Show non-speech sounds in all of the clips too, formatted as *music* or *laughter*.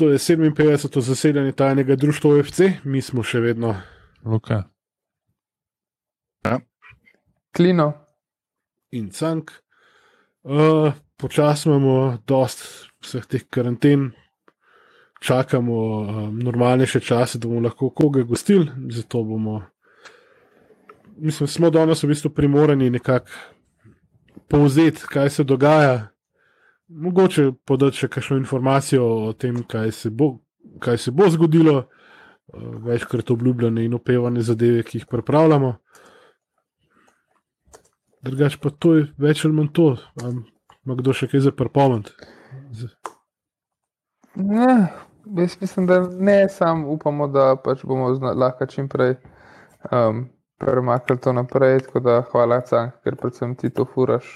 To je 57. zasedanje tajnega društva OFC, mi smo še vedno. Luka. Ja. Klino. In cank. Uh, Počasno imamo dost vseh teh karanten, čakamo um, normalnejše čase, da bomo lahko koga gostili. Zato bomo, mislim, smo danes v bistvu primorani nekako povzeti, kaj se dogaja. Mogoče podati še kakšno informacijo o tem, kaj se bo, kaj se bo zgodilo, uh, večkrat obljubljene in opevane zadeve, ki jih pripravljamo. Drugač pa to je več ali manj to. Um, ima kdo še kaj za prpomant? Ne, jaz mislim, da ne, sam upamo, da pač bomo lahko čim prej um, premaknili to naprej. Tako da hvala, Cank, ker predvsem ti to furaš.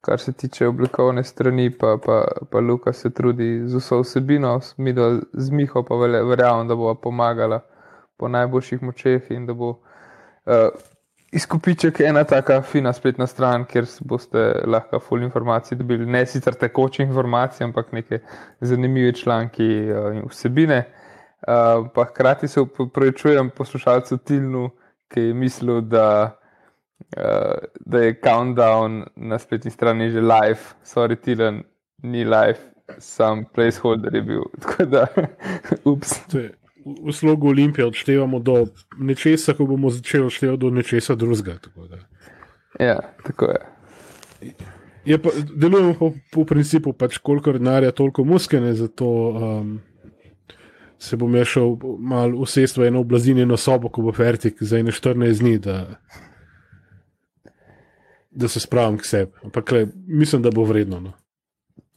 Kar se tiče oblikovne strani, pa, pa, pa Luka se trudi z vso vsebino, mi do z Miho pa verjamem, da bo pomagala po najboljših močeh in da bo uh, izkupiček ena taka fina spletna stran, kjer boste lahko full informacij dobili, ne sicer tekoče informacije, ampak neke zanimive članki uh, in vsebine. Uh, pa hkrati se upravičujem poslušalcu Tilnu, ki je mislil, da, uh, da je countdown na spletni strani že live, sorry, Tilen, ni live, sam placeholder je bil. *laughs* Tako da, ups v slogu Olimpije odštevamo do nečesa, ko bomo začeli odštevati do nečesa drugega. Tako ja, tako je. je pa, delujemo po, po principu, pač koliko denarja, toliko muskene, zato um, se bom šel malo usest v eno oblazinjeno sobo, ko bo fertik za ene 14 dni, da, da se spravim k sebi. Ampak le, mislim, da bo vredno. No.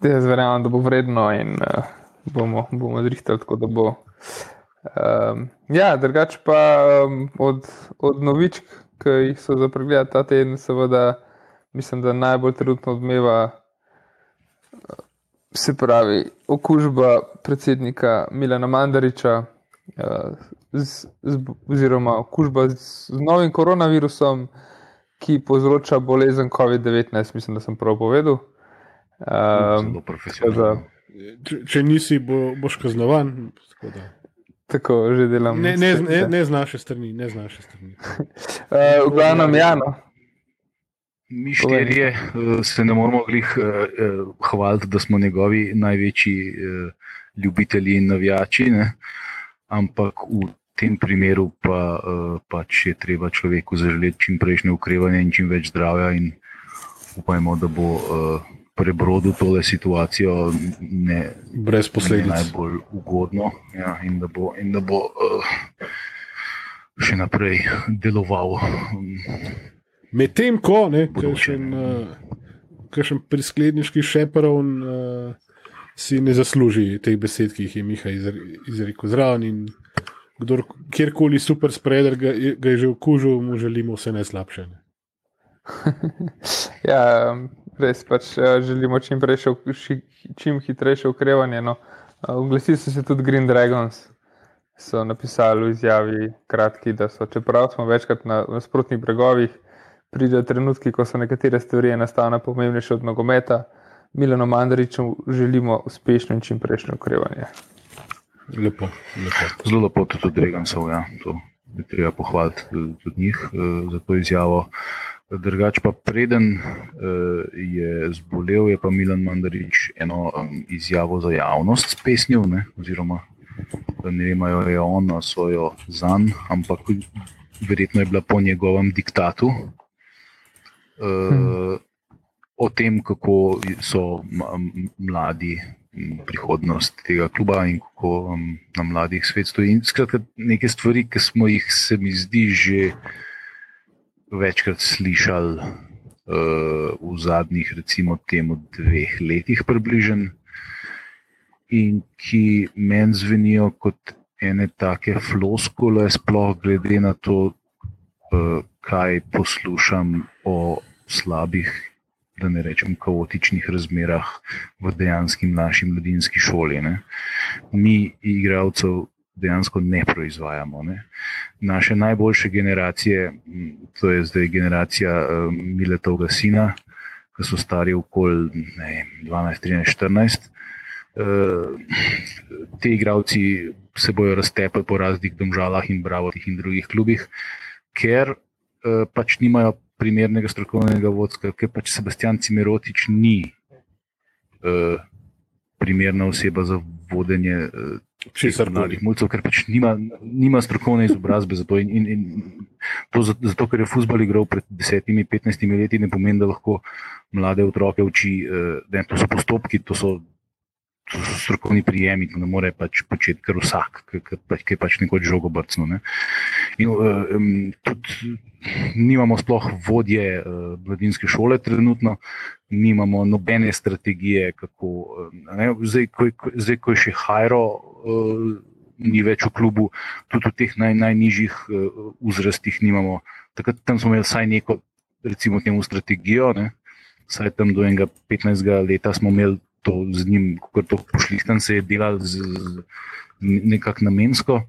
Jaz verjamem, da bo vredno in uh, bomo, bomo zrihtali tako, da bo. Um, ja, drugače pa um, od, od novičk, ki jih so za pregled ta teden, seveda, mislim, da najbolj trenutno odmeva, se pravi, okužba predsednika Milana Mandariča, uh, z, z, oziroma okužba z, z novim koronavirusom, ki povzroča bolezen COVID-19, mislim, da sem prav povedal. Um, da, če, če nisi, bo, boš kaznovan. Tako že delam. Ne, ne, ne, ne z naše strani, ne z naše strani. uh, *laughs* v glavnem, Jano. Mi štirje uh, se ne moramo glih uh, uh, hvaliti, da smo njegovi največji uh, ljubitelji in navijači, ne? ampak v tem primeru pa, uh, pač je treba človeku zaželeti čim prejšnje ukrevanje in čim več zdravja in upajmo, da bo. Uh, prebrodil tole situacijo ne, brez posledic. Ne najbolj ugodno ja, in da bo, in da bo uh, še naprej deloval. Medtem ko, še en uh, priskledniški šeperon uh, si ne zasluži teh besed, ki jih je Miha izrekel zraven. Kdor, kjerkoli super spreder ga, ga je že okužil, mu želimo vse najslabše. *laughs* Ja, res pač uh, želimo čim, prejšo, čim hitrejše ukrevanje. No. Oglasili so se tudi Green Dragons, so napisali v izjavi, kratki, da so, čeprav smo večkrat na nasprotnih bregovih, pridejo trenutki, ko so nekatere stvari enostavno pomembnejše od nogometa. Milano Mandariču želimo uspešno in čim prejšnje ukrevanje. Lepo, lepo. Zelo lepo tudi od Dragonsov, ja. to je treba pohvaliti tudi njih uh, za to izjavo. Drugač pa preden uh, je zbolel, je pa Milan Mandarič eno izjavo za javnost spesnil, ne, oziroma ne vem, ali je on na svojo zan, ampak verjetno je bila po njegovem diktatu. Hmm. O tem, kako so mladi prihodnost tega kluba in kako um, na mladih svet stoji. Skratka, neke stvari, ki smo jih, se mi zdi, že večkrat slišali uh, v zadnjih, recimo, temu dveh letih, približen, in ki meni zvenijo kot ene take floskole, sploh glede na to, uh, kaj poslušam o slabih, da ne rečem, kaotičnih razmerah v dejanski naši mladinski šoli. Ne. Mi, igravcev, dejansko ne proizvajamo. Ne. Naše najboljše generacije, to je zdaj generacija uh, Miletovega sina, ki so stari okoli 12, 13, 14, ti igravci se bodo raztepali po raznih domžalah in bravotih in drugih klubih, ker pač nimajo primernega strokovnega vodstva, ker pač Sebastian Cimerotič ni primerna oseba za vodenje česar malih mulcev, ker pač nima, nima strokovne izobrazbe za to. In, in, in to zato, ker je futbol igral pred desetimi, petnajstimi leti, ne pomeni, da lahko mlade otroke uči, da eh, to so postopki, to so, to so strokovni prijemi, to ne more pač početi kar vsak, ki pač, je pač nekoč žogo brcno. Ne. In um, tudi nimamo sploh vodje uh, mladinske šole trenutno. Nimamo nobene strategije, kako ne, zdaj, ko, zdaj, ko je še Hajro, uh, ni več v klubu, tudi v teh naj, najnižjih vzrastih uh, nimamo. Takrat tam smo imeli vsaj neko, recimo, temu strategijo, ne? vsaj tam do enega 15. leta smo imeli to z njim, kako to pošli, tam se je delal z, z nekako namensko.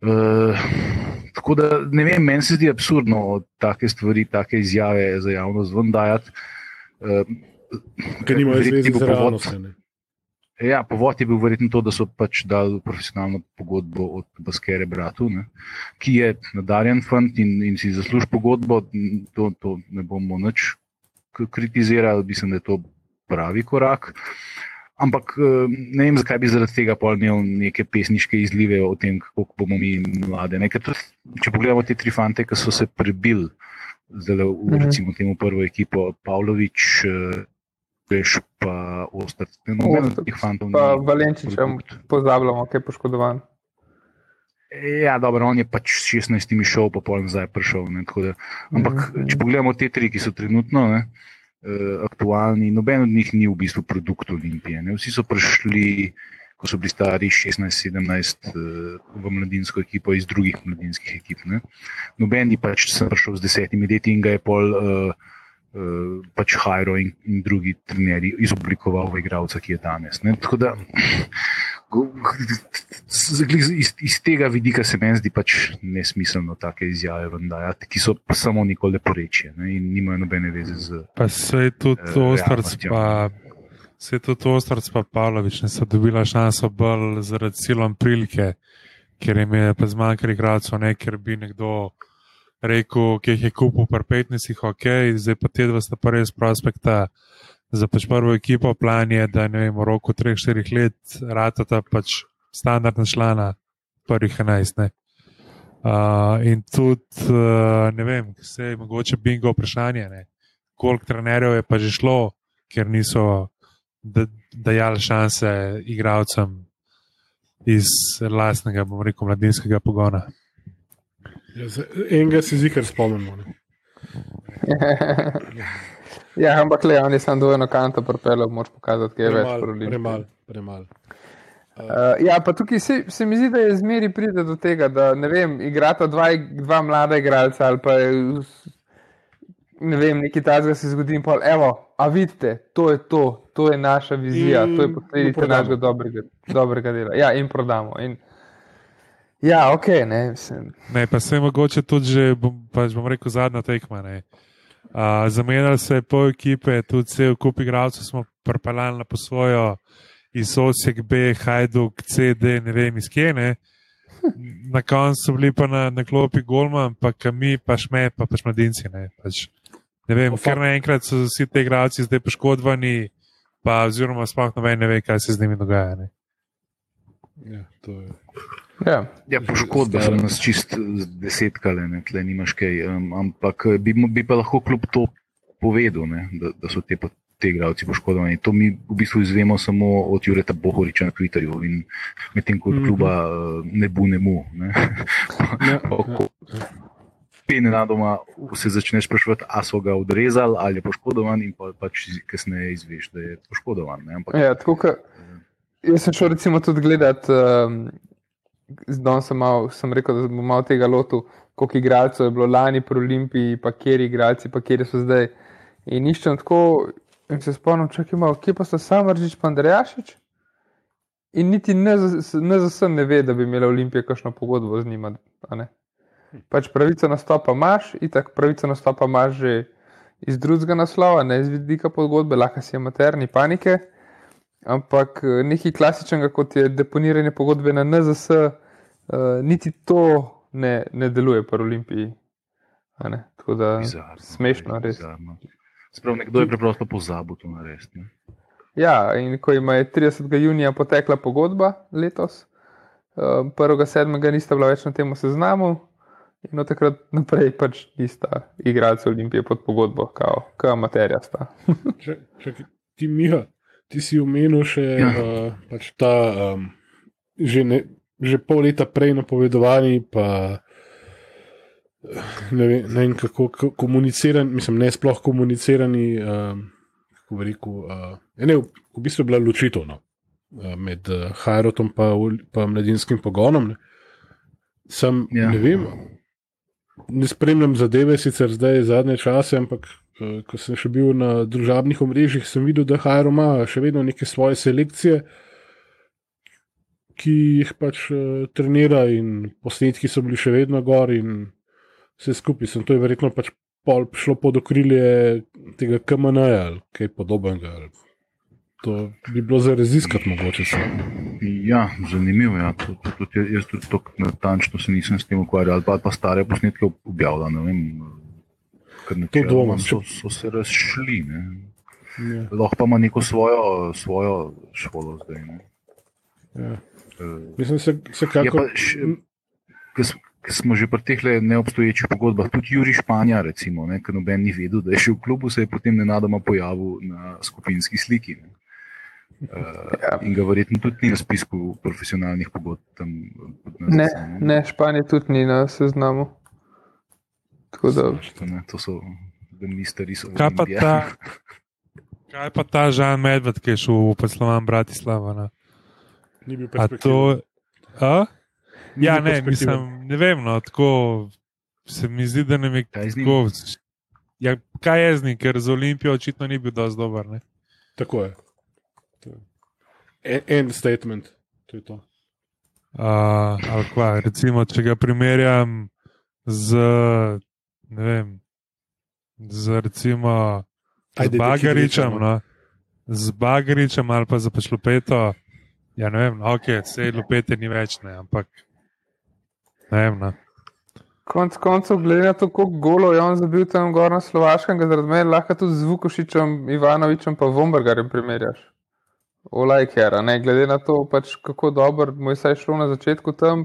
Uh, tako da ne vem, meni se zdi absurdno take stvari, take izjave za javnost vendajati. Uh, Ker nimajo zveze z realnostjo. Ja, povod je bil verjetno to, da so pač dali profesionalno pogodbo od Baskere Bratu, ne, ki je nadarjen fant in, in si zasluži pogodbo. To, to ne bomo nič kritizirali, mislim, da je to pravi korak. Ampak eh, ne vem, zakaj bi zaradi tega pol imel neke pesniške izlive o tem, kako bomo mi mlade. Tudi, če pogledamo te tri fante, ki so se prebili, zdaj v mhm. recimo temu prvo ekipo, Pavlović. Eh, veš, pa ostati. No, teh fantov. Pa Valenčiča, pozabljamo, kaj je poškodovan. Ja, dobro, on je pač s 16 šel, pa pol nazaj prišel. Ne, da, ampak, mm -hmm. če pogledamo te tri, ki so trenutno ne, uh, aktualni, noben od njih ni v bistvu produkt Olimpije. Ne. Vsi so prišli, ko so bili stari 16-17, uh, v mladinsko ekipo iz drugih mladinskih ekip. Ne. Noben ni pač prišel z desetimi leti in ga je pol. Uh, Eh, pač Hajro in, in drugi trenerji izoblikoval v igralca, ki je danes. Ne? Tako da iz, iz tega vidika se meni zdi pač nesmiselno take izjave vendajati, ki so samo neko leporečje ne? in nimajo nobene veze z. Pa se je tudi to uh, ostarc, pa. Se je tudi Ostrov, pa Pavlović, ne so dobila šanso bolj zaradi silom prilike, ker jim je pa zmanjkalo igralcev, ne ker bi nekdo rekel, ki jih je kupil pri 15, ok, zdaj pa te dva sta pa res prospekta za pač prvo ekipo. Plan je, da ne vem, v roku 3-4 let ratata pač standardna člana prvih 11. Ne. Uh, in tudi, uh, ne vem, se je mogoče bingo vprašanje, koliko trenerjev je pa že šlo, ker niso dajali šanse igravcem iz lastnega, bom rekel, mladinskega pogona. Enega si zikar spomnimo. *laughs* ja, ampak le, on je samo dvojno kanto propel, moč pokazati, kaj je premal, več problem. Premal, premal. Uh, ja, pa tukaj se, se mi zdi, da je zmeri pride do tega, da ne vem, igrata dva, dva mlada igralca ali pa ne vem, nekaj tajnega se zgodi in pol, evo, a vidite, to je to, to je naša vizija, in to je posledica našega dobrega, dobrega dela. Ja, in prodamo. In, Ja, ok, ne, ne pa se je mogoče tudi že, bom, pač bom rekel, zadnja tekma. Uh, zamenjali se je pol ekipe, tudi vse v kupi igralcev smo prpalali na posvojo iz Osek B, Hajduk, CD, ne vem iz kje. Ne. Na koncu so bili pa na, na klopi Golman, pa mi, pa šme, pa pač mladinci. Ne, pač, ne vem, ker naenkrat so vsi ti igralci zdaj poškodovani, pa oziroma sploh ne ve, kaj se z njimi dogaja. Ne. Ja, to je. Ja, ja poškodbe so nas čist desetkale, ne, tle nimaš kaj. Um, ampak eh, bi, bi pa lahko kljub to povedal, ne, da, da so te, te igravci poškodovani. To mi v bistvu izvemo samo od Jureta Bohoriča na Twitterju in medtem ko od kluba uh, ne bo ne mu. Ne. Ja, *laughs* ja. Nenadoma se začneš sprašovati, ali so ga odrezali ali je poškodovan, in pa pač kasneje izveš, da je poškodovan. Ampak, ja, tako, ka, jaz sem šel recimo tudi gledati um, Zdaj sem, sem rekel, da bom malo tega lotil, koliko igralcev je bilo lani pri Olimpiji, pa kjer igralci, pa kjer so zdaj. In iščem tako, in se spomnim, čakaj malo, kje pa so sam Ržič, pa Andrejašič. In niti ne za vse ne ve, da bi imela Olimpija kakšno pogodbo z njima. Pač pravico nastopa imaš, in tako pravico nastopa imaš že iz drugega naslova, ne iz vidika pogodbe, lahko si amaterni panike. ampak eh, nekaj klasičnega, kot je deponiranje pogodbe na NZS, uh, niti to ne, ne deluje pri Olimpiji. Tako da bizarno, smešno, res. Bizarno. Sprav, nekdo je preprosto pozabil to narediti. Ja, in ko ima 30. junija potekla pogodba letos, 1.7. Eh, nista bila več na tem seznamu, in od takrat naprej pač nista igralci Olimpije pod pogodbo, kot ka materija sta. *laughs* če, če ti, Miha, ti si omenil še ja. uh, pač ta um, že, ne, že pol leta prej napovedovani, pa ne vem, ne vem kako komunicirani, mislim, ne sploh komunicirani. Um, kako rekel, uh, ne, v, bistvu je bila ločitev no, uh, med uh, Hajrotom in mladinskim pogonom. Ne. Sem, ja. ne vem, ne spremljam zadeve, sicer zdaj zadnje čase, ampak uh, ko sem še bil na družabnih omrežjih, sem videl, da Hajro ima še vedno neke svoje selekcije. Ki jih pač uh, trenira, in posnetki so bili še vedno gor, in vse skupaj. Sem to je verjetno pač pol šlo pod okrilje tega KMN ali kaj podobnega. To bi bilo za raziskati mogoče. Se. Ja, zanimivo je. Ja. Jaz tudi tako natančno se nisem s tem ukvarjal, ali pa, pa stare posnetke objavljal. To dvomim. So, so se razšli. Ja. Lahko pa ima neko svojo, svojo šolo zdaj. Ja. Uh, Mislim, se, se kako... ja, ki smo že pri teh neobstoječih pogodbah, tudi Juri Španja, recimo, ne, ker noben ni vedel, da je šel v klubu, se je potem nenadoma pojavil na skupinski sliki. Ne. Uh, in ga verjetno tudi ni na spisku profesionalnih pogodb. Tam, ne, ne, Španija tudi ni na seznamu. Da... Ne, to so misteri. Kaj pa ta, *laughs* kaj pa ta Žan Medved, ki je šel v poslovan Bratislava? Ni bil perspektiven. Ja, ne, mislim, ne vem. No, tako se mi zdi, da ne z njim. Ja, kaj je z njim, ker za Olimpijo očitno ni bil dovolj dober. Ne? Tako je. En statement, to je to. Uh, kva, recimo, če ga primerjam z, ne vem, z recimo. Z Bagaričem, no, z Bagaričem ali pa za Pešlopeto, ja, ne vem, no, ok, sej lupete ni več, ne, ampak Ne, ne. Konec koncev, glede na to, koliko golo je on zabil tam gor na Slovaškem, ga zaradi mene lahko tudi z Vukošičem, Ivanovičem pa Vombergarjem primerjaš. Olajker, ne glede na to, pač, kako dobro mu je saj šlo na začetku tam,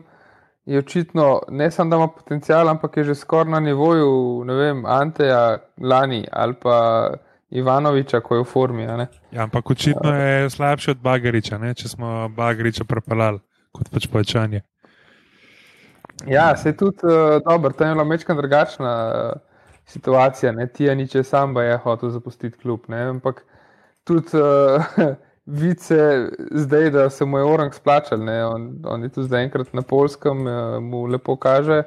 je očitno ne samo, da ima potencial, ampak je že skoraj na nivoju, ne vem, Anteja Lani ali pa Ivanoviča, ko je v formi. Ja, ampak očitno je slabši od Bagariča, ne? če smo Bagariča propelali kot pač počanje. Ja, se je tudi uh, dobro, tam je bila mečka drugačna uh, situacija. Tija niče samba je hotel zapustiti klub. Ne? Ampak tudi uh, *laughs* vice zdaj, da se mu je orang splačal. On, on je tu zdaj enkrat na polskem, uh, mu lepo kaže.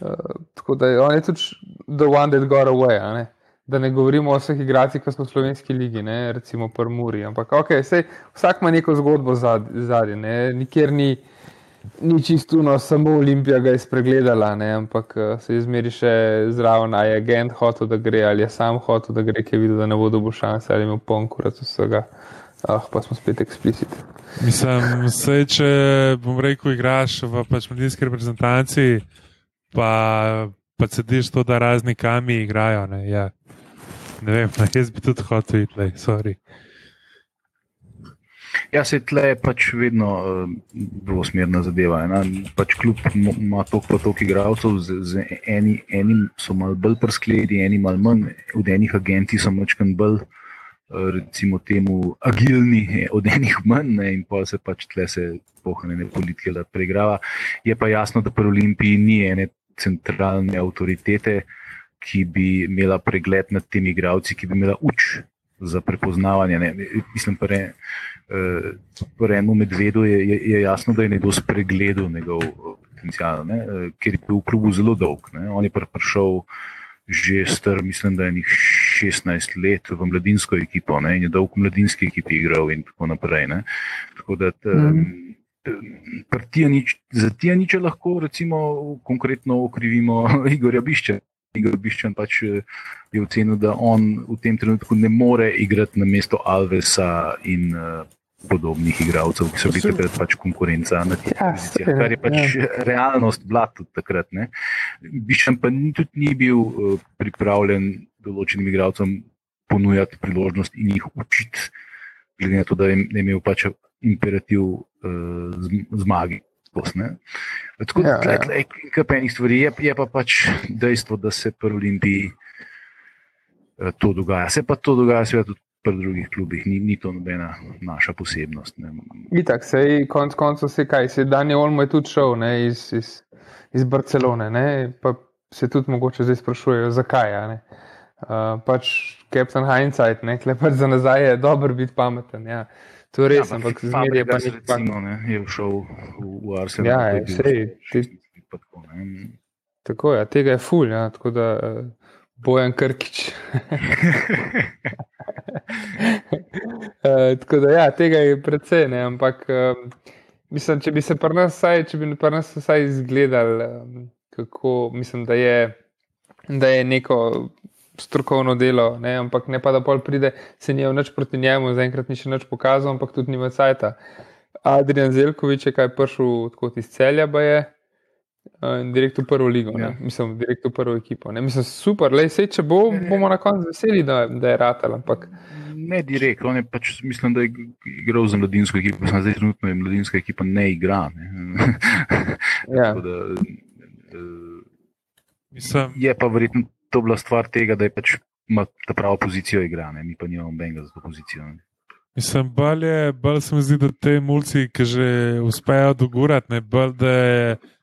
Uh, tako da je on je tudi the one that got away. Ne? Da ne govorimo o vseh igracih, ki so v slovenski ligi, ne? recimo Prmuri. Ampak okay, sej, vsak ima neko zgodbo zadnji, nikjer ni ni čisto, no, samo Olimpija ga je spregledala, ne, ampak eh, se je zmeri še zraven, ali je agent hotel, da gre, ali je sam hotel, da gre, ki je videl, da ne bo dobil šanse, ali ima poln kurat vsega. Ah, pa smo spet eksplicitni. Mislim, vse, če bom rekel, igraš v pač medijski reprezentanci, pa, pa sediš to, da razni kami igrajo. Ne, ja. Ne vem, *laughs* jaz bi tudi hotel iti, sorry. Ja, se tle je pač vedno uh, dvosmerna zadeva. Pač kljub ima toliko pa toliko igralcev, z, z eni, enim so malo bolj prskledi, eni malo manj, od enih agentov so močkan bolj, uh, recimo temu, agilni, od enih manj ne, in pa se pač tle se pohranjene politike da preigrava. Je pa jasno, da pri Olimpiji ni ene centralne avtoritete, ki bi imela pregled nad temi igralci, ki bi imela uč za prepoznavanje. Ne. Mislim pa, ne, uh, enemu medvedu je, je, je jasno, da je nekdo spregledal njegov potencial, ne, uh, ker je bil v klubu zelo dolg. Ne. On je prišel že star, mislim, da je njih 16 let v mladinsko ekipo ne, in je dolg v mladinski ekipi igral in tako naprej. Ne. Tako da, mm. Nič, za tija niče lahko, recimo, konkretno okrivimo *laughs* Igorja Bišče. Igor Biščan pač je ocenil, da on v tem trenutku ne more igrati na mesto Alvesa in uh, podobnih igralcev, ki so bili takrat pač konkurenca na teh ja, pozicijah, kar je pač ja. realnost bila tudi takrat. Biščan pa ni, tudi ni bil pripravljen določenim igralcem ponujati priložnost in jih učiti, glede na to, da je imel pač imperativ uh, zmagi. Tako da ja, ja. je kar enih stvari, je, je pa pač dejstvo, da se pri Olimpiji uh, to dogaja. Se pa to dogaja, seveda, tudi pri drugih klubih, ni, ni to nobena naša posebnost. Itak, se je konec koncev, se kaj, se Daniel Olmo je tudi šel ne, iz, iz, iz Barcelone, ne, pa se tudi mogoče zdaj sprašujejo, zakaj. Uh, pač Captain Hindsight, ne, pač za nazaj je dobro biti pameten. Ja. To res, ja, ampak zmeraj je pa nekaj. Recimo, ne, je šel v, v Arsenal. Ja, je, sej, ti, tako, tako je, ja, tega je ful, ja, tako da uh, bojem krkič. uh, *laughs* tako da ja, tega je precej, ne, ampak uh, mislim, če bi se pri nas vsaj, če bi pri nas vsaj izgledal, um, kako mislim, da je, da je neko strokovno delo, ne? ampak ne pa da pol pride, se ni več proti njemu, zaenkrat ni še več pokazal, ampak tudi nima cajta. Adrian Zelkovič je kaj prišel tako iz celja, pa je. Direkt v prvo ligo, ja. mislim, direkt v prvo ekipo. Ne? Mislim, super, le sej, če bo, bomo na koncu veseli, da, da je ratal. Ampak... Ne, direkt, on je pač, mislim, da je igral za mladinsko ekipo, zdaj trenutno je mladinska ekipa ne igra. Ne? ja. da, uh, mislim, je pa verjetno to bila stvar tega, da je pač ima ta pravo pozicijo igrane, mi pa nimamo benga za to pozicijo. Ne. Mislim, bolje, bolj se mi zdi, da te mulci, ki že uspejo dogurati, ne bolj, da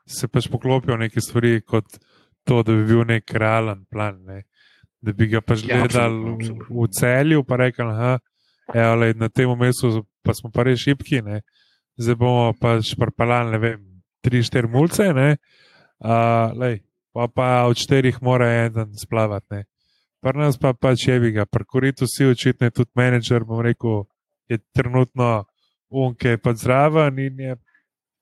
se pač poklopijo neke stvari, kot to, da bi bil nek realen plan. Ne. Da bi ga pač ja, gledali v, v celju, pa rekel, da je na tem mestu, pa smo pa res šipki, ne. zdaj bomo pač parpalali, ne vem, tri, štiri mulce. Uh, pa, pa od štirih mora en splavati. Pri nas pa pač je bi ga, prkoritu si očitno tudi menedžer, bom rekel, je trenutno unke pa zraven in je,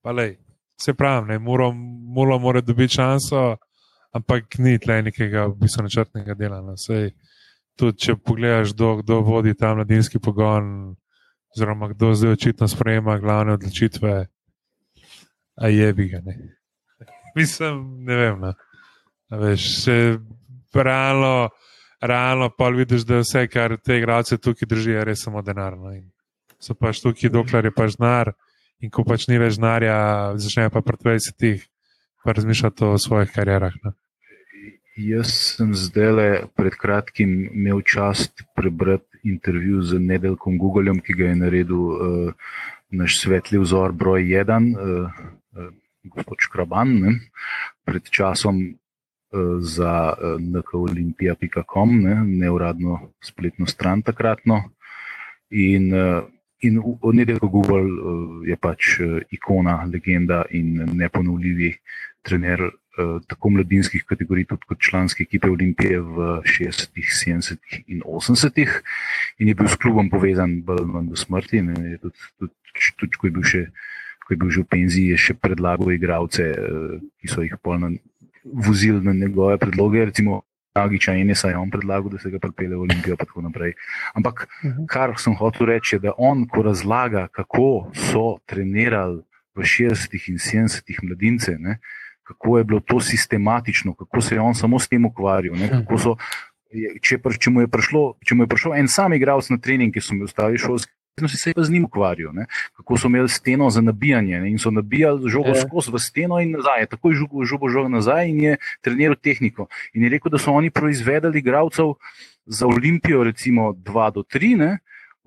pa lej, se pravi, ne, muro, muro mora dobiti šanso, ampak ni tle nekega v bistvu načrtnega dela. No. Sej, tudi če pogledaš, kdo, kdo vodi ta mladinski pogon, oziroma kdo zdaj očitno sprejema glavne odločitve, a je bi ga, ne. *laughs* Mislim, ne vem. No. Veš, se realno, realno pa vidiš, da vse, kar te igrače tukaj drži, je res samo denarno. In so pač tukaj, dokler je pač denar, in ko pač ni več denarja, začnejo pa pred 20-ih pa razmišljati o svojih karjerah. Ne. Jaz sem zdaj pred kratkim imel čast prebrati intervju z Nedelkom Googleom, ki ga je naredil uh, naš svetli vzor broj 1, uh, uh, gospod Škraban, ne, pred časom za eh, nkolimpija.com, ne, neuradno spletno stran takratno. In, eh, in nedelko Google eh, je pač ikona, legenda in neponovljivi trener tako mladinskih kategorij, tudi kot članske ekipe Olimpije v 60-ih, 70-ih in 80-ih, in je bil s klubom povezan do smrti. Ne, tudi, tudi, tudi, ko je bil še. Ko je bil že v penziji, je še predlagal igralce, ki so jih polno vozil na njegove predloge, recimo Agiča in Nesa je on predlagal, da se ga pripelje v Olimpijo. Ampak mhm. kar sem hotel reči, je, da on, ko razlaga, kako so trenirali v 60-ih in 70-ih mladince, ne, kako je bilo to sistematično, kako se je on samo s tem ukvarjal. Ne, so, če, če, mu prišlo, če mu je prišel en sam igralec na trening, ki so mi ostali šolski vedno si se pa z njim ukvarjal. Ne? Kako so imeli steno za nabijanje ne? in so nabijali žogo. Ja. skozi v steno in nazaj, tako je žogo, žogo, žogo nazaj in je treniral tehniko. In je rekel, da so oni proizvedali igralcev za Olimpijo, recimo 2 do 3,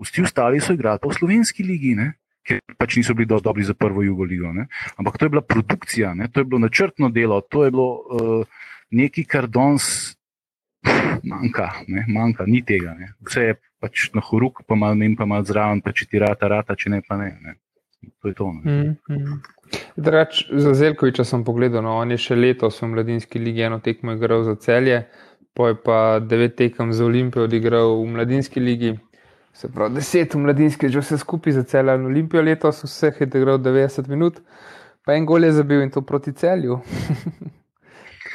vsi ostali so igrali pa v slovenski ligi. Ne? Ker pač niso bili dovolj dobri za prvo jugo ligo. Ne? Ampak to je bila produkcija, ne? to je bilo načrtno delo, to je bilo uh, nekaj, kar danes manjka, manjka, ni tega. Ne? Vse je pač na horuk, pa malo menj, pa malo zraven, pa če ti rata, rata, če ne, pa ne. ne. To je to. Mm, mm. Drač, za Zelkoviča sem pogledal, no, on je še letos v mladinski ligi eno tekmo igral za celje, poj pa devet tekem za Olimpijo odigral v mladinski ligi. Se pravi, deset v mladinski, že vse skupaj za celje in Olimpijo letos, vseh je igral 90 minut, pa en gol je zabil in to proti celju. *laughs*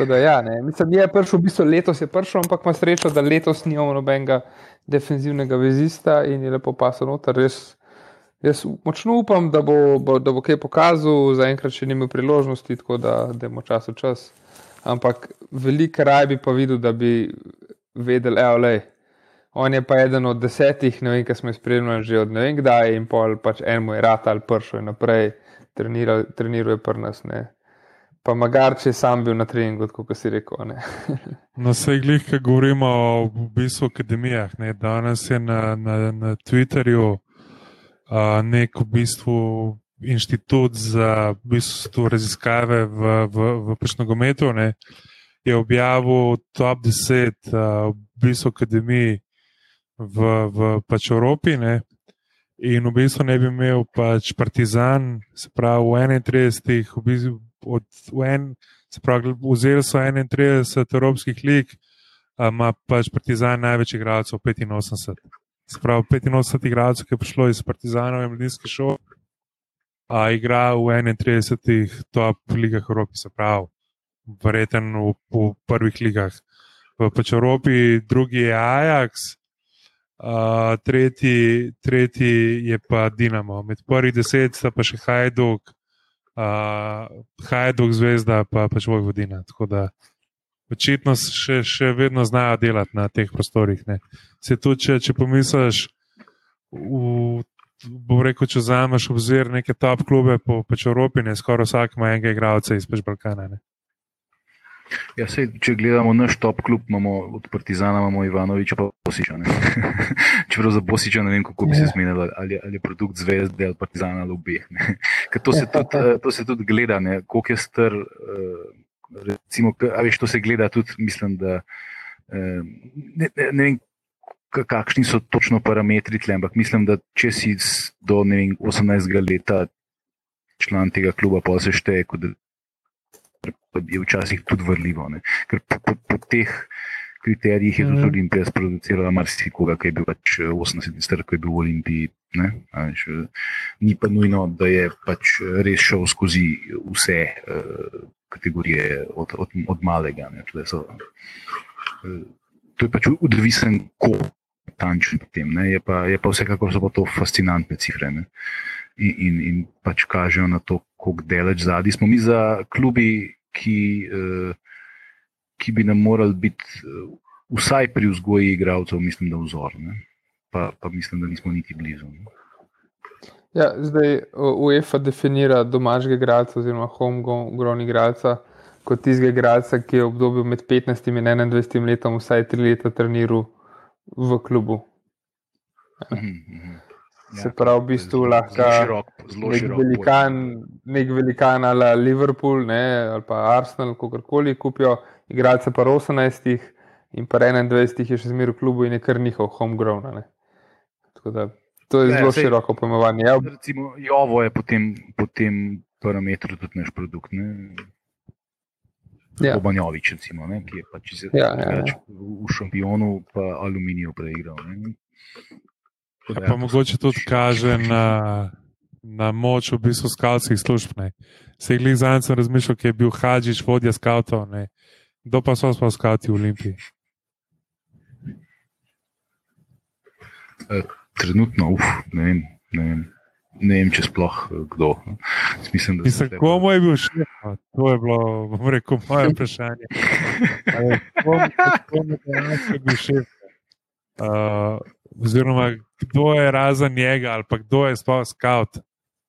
Da, ja, Mislim, je prišel, v bistvu letos je prišel, ampak ima srečo, da letos ni imel nobenega defenzivnega vezista in je lepo pasal noter. Res, jaz močno upam, da bo, bo, da bo kaj pokazal, zaenkrat še ni imel priložnosti, tako da imamo čas v čas. Ampak veliko raj bi pa videl, da bi vedel, evo, lej. On je pa eden od desetih, ne vem, kaj smo izpremljali že od ne vem kdaj, in pol pač enemu je rata ali pršo in naprej treniruje pri nas. Ne. Pa magar, če sam bil na treningu, kot si rekel. no, *laughs* vse glih, ki govorimo o v bistvu akademijah. Ne. Danes je na, na, na Twitterju uh, nek v bistvu inštitut za v bistvu raziskave v, v, v Pešnogometu. Je objavil top 10 uh, v bistvu akademij v, v pač Evropi. Ne? In v bistvu ne bi imel pač Partizan, se pravi, v 31, v bistvu od, v en, se pravi, vzeli so 31 evropskih lig, ima pač Partizan največ igralcev, 85. Se pravi, 85 igralcev, ki je prišlo iz Partizanov in mladinske šole, a igra v 31 top ligah Evropi, se pravi, verjeten v, v prvih ligah. V pač Evropi, drugi je Ajax, uh, tretji, tretji je pa Dinamo. Med prvimi deset sta pa še Hajduk, uh, Hajduk, Zvezda, pa pač Vojvodina. Tako da očitno še, še vedno znajo delati na teh prostorih. Ne. Se tudi, če, če pomisliš, bom rekel, če vzameš obzir neke top klube po pač Evropi, ne skoraj vsak ima enega igralca iz pač Balkana. Ne. Ja, sej, če gledamo naš top klub, imamo od Partizana, imamo Ivanoviča, pa Bosiča. *laughs* Čeprav za Bosiča ne vem, kako bi se ja. zmenili, ali, ali je produkt zvezde ali Partizana ali obeh. *laughs* To, eh, to se tudi gleda, ne? koliko je str. Uh, recimo, a veš, to se gleda tudi, mislim, da uh, ne, ne, ne vem. Kakšni so točno parametri tle, ampak mislim, da če si do vem, 18. leta član tega kluba, pa se šteje kot je včasih tudi vrljivo. Ne? Ker po, po, po teh kriterijih je tudi mm. Olimpija sproducirala marsikoga, ki je bil pač 80 let star, ki je bil v Olimpiji. Až, ni pa nujno, da je pač res šel skozi vse uh, kategorije, od, od, od malega. So, uh, to je pač odvisen, kako tančen potem. Je pa, je pa vsekakor so pa to fascinantne cifre. Ne? In, in, in pač kažejo na to, kako daleč zadnji smo mi za klubi, ki, uh, ki bi nam morali biti uh, vsaj pri vzgoji igralcev, mislim, da vzor. Pa, pa mislim, da nismo niti blizu. Ne? Ja, zdaj UEFA definira domačega igralca oziroma homegrown igralca kot tistega igralca, ki je v obdobju med 15 in 21 letom vsaj tri leta treniral v klubu. Mm -hmm. Ja, se pravi, v bistvu lahko nek velikan, nek velikan ali Liverpool ne, ali pa Arsenal, kakorkoli kupijo, igralce pa 18 in pa 21 je še zmeraj v klubu in je kar njihov homegrown. Da, to je ja, zelo sej, široko pojmovanje. Ja. Recimo, Jovo je potem, potem parametr tudi naš produkt. Ne. Ja. Obanjovič, recimo, ne, ki je pač ja, ja, ja. v šampionu, pa aluminiju preigral. Ja, pa mogoče tudi kaže na, na moč v bistvu skavtskih služb. Se jih zdaj sem razmišljal, ki je bil Hadžič, vodja skavtov. Kdo pa so sploh skavti v Olimpiji? E, trenutno, uf, ne vem. Ne vem. Ne vem, če sploh e, kdo. Mislim, Mislim, tebe... Komu je bil šef? To je bilo, bom rekel, moje vprašanje. Komu je bil šef? Uh, oziroma kdo je razen njega ali pa kdo je sploh scout,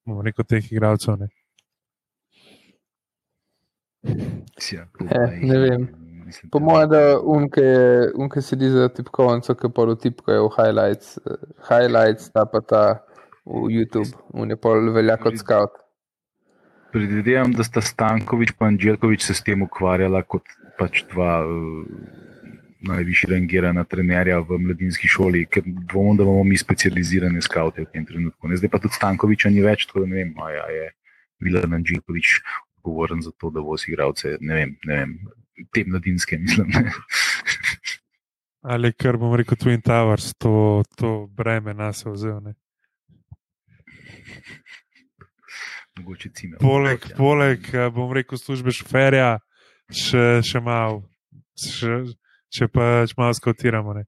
bomo rekel, teh igralcev. Ne? Ja, eh, ne vem. Po mojem, da unke, unke sedi za tipkovnico, ki pa tipkajo v highlights, uh, highlights, ta pa ta v YouTube, unje pa velja kot scout. Predvidevam, da sta Stankovič in Anželkovič se s tem ukvarjala kot pač dva. Uh, najvišji rangirana trenerja v mladinski šoli, ker dvomim, da bomo mi specializirani skavti v tem trenutku. Ne, zdaj pa tudi Stankoviča ni več, tako da ne vem, ali je Milan Anžikovič odgovoren za to, da bo si igralce, ne vem, ne vem, te mladinske, mislim. ali kar bom rekel, Twin Towers, to, to breme nas je vzel. Ne? Mogoče cime. Poleg, ja. poleg, eh, bom rekel, službe šoferja, še, še malo, še, če pa če malo skotiramo. Ne.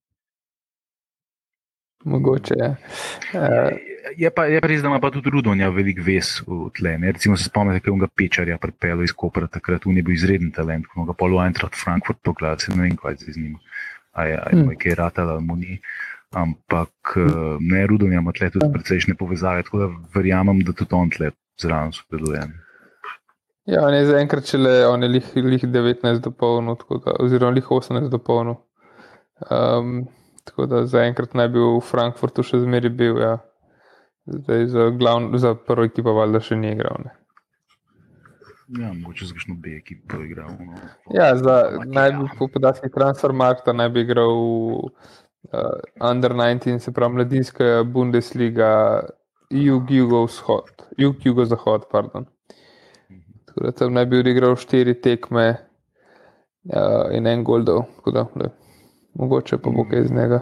Mogoče je. Uh, je, pa, je pa res, da ima pa tudi Rudonja velik ves v tle. Ne? Recimo se spomnite, kako je ga pečarja pripeljal iz Kopra, takrat on je bil izreden talent, ko ga polo Eintracht Frankfurt pogleda, se ne vem, kaj z njim. Aj, aj, hmm. kaj je ratala, mu ni. Ampak hmm. ne, Rudonja ima tle tudi precejšnje povezave, tako da verjamem, da tudi on tle zraven sodeluje. Ja, on je zaenkrat šele, on je lih, lih 19 do polno, oziroma lih 18 do polno. Um, tako da zaenkrat naj bi v Frankfurtu še zmeri bil. Ja. Zdaj za, glavn, za prvo ekipo valjda še ni igral. Ne. Ja, mogoče z kakšno B ekipo igral. No. Ja, za, naj bi po podatkih transfermarkta naj bi igral uh, Under 19, se pravi mladinska Bundesliga, jug-jugozahod, jug-jugozahod, pardon. Tako da tam naj bi odigral štiri tekme uh, in en goldov, tako da le, mogoče pa bo kaj iz njega.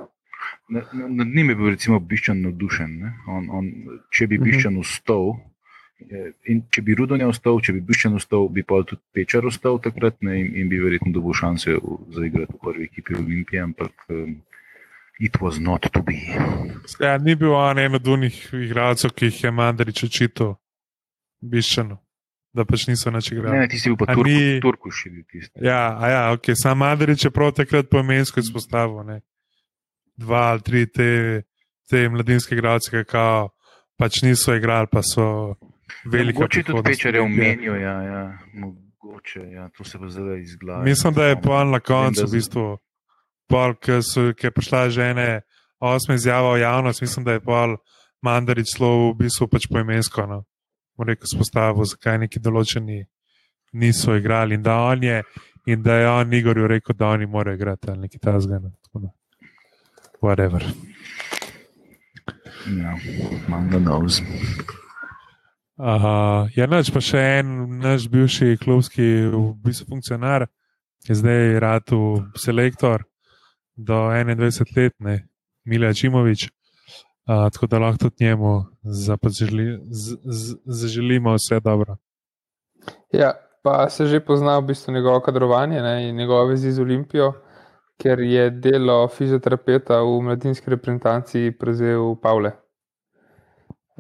Nad njim je bil recimo Biščan navdušen. On, on, če bi mhm. Biščan ustal, in če bi Rudonja ustal, če bi Biščan ustal, bi pa tudi Pečar ustal takrat ne, in, in bi verjetno dobil šanse za igrati v prvi ekipi Olimpije, ampak um, it was not to be. Ja, ni bil on en od unih igralcev, ki jih je Mandarič očitil Biščanu. Da pač niso več igrali. Ne, ti si bil pa Turku, ni... Turku še tisti. Ja, ja, ok, sam Mandarič je prav takrat pomensko izpostavil dva ali tri te, te mladinske igralce, ki pač niso igrali, pa so veliki. Mogoče tudi pečere omenijo, ja, ja. mogoče, ja, to se bo zdaj izgledalo. Mislim, da je pol na koncu, v bistvu, pol, ki je prišla žene osme izjava v javnost, mislim, da je pol mandarič slov v bistvu pač poimensko, no, rekel spostavil, zakaj neki določeni niso igrali in da on je. In da je on Igorju rekel, da oni morajo igrati ali nekaj tasgana whatever. Ja, imam na nos. Uh, ja, noč pa še en naš bivši klubski v bistvu funkcionar, ki je zdaj rado selektor do 21 let, ne, Milja Čimovič. Uh, tako da lahko tudi njemu zaželimo vse dobro. Ja, pa se že pozna v bistvu njegovo kadrovanje ne, in njegove vezi z Olimpijo ker je delo fizioterapeuta v mladinski reprezentanci prevzel Pavle,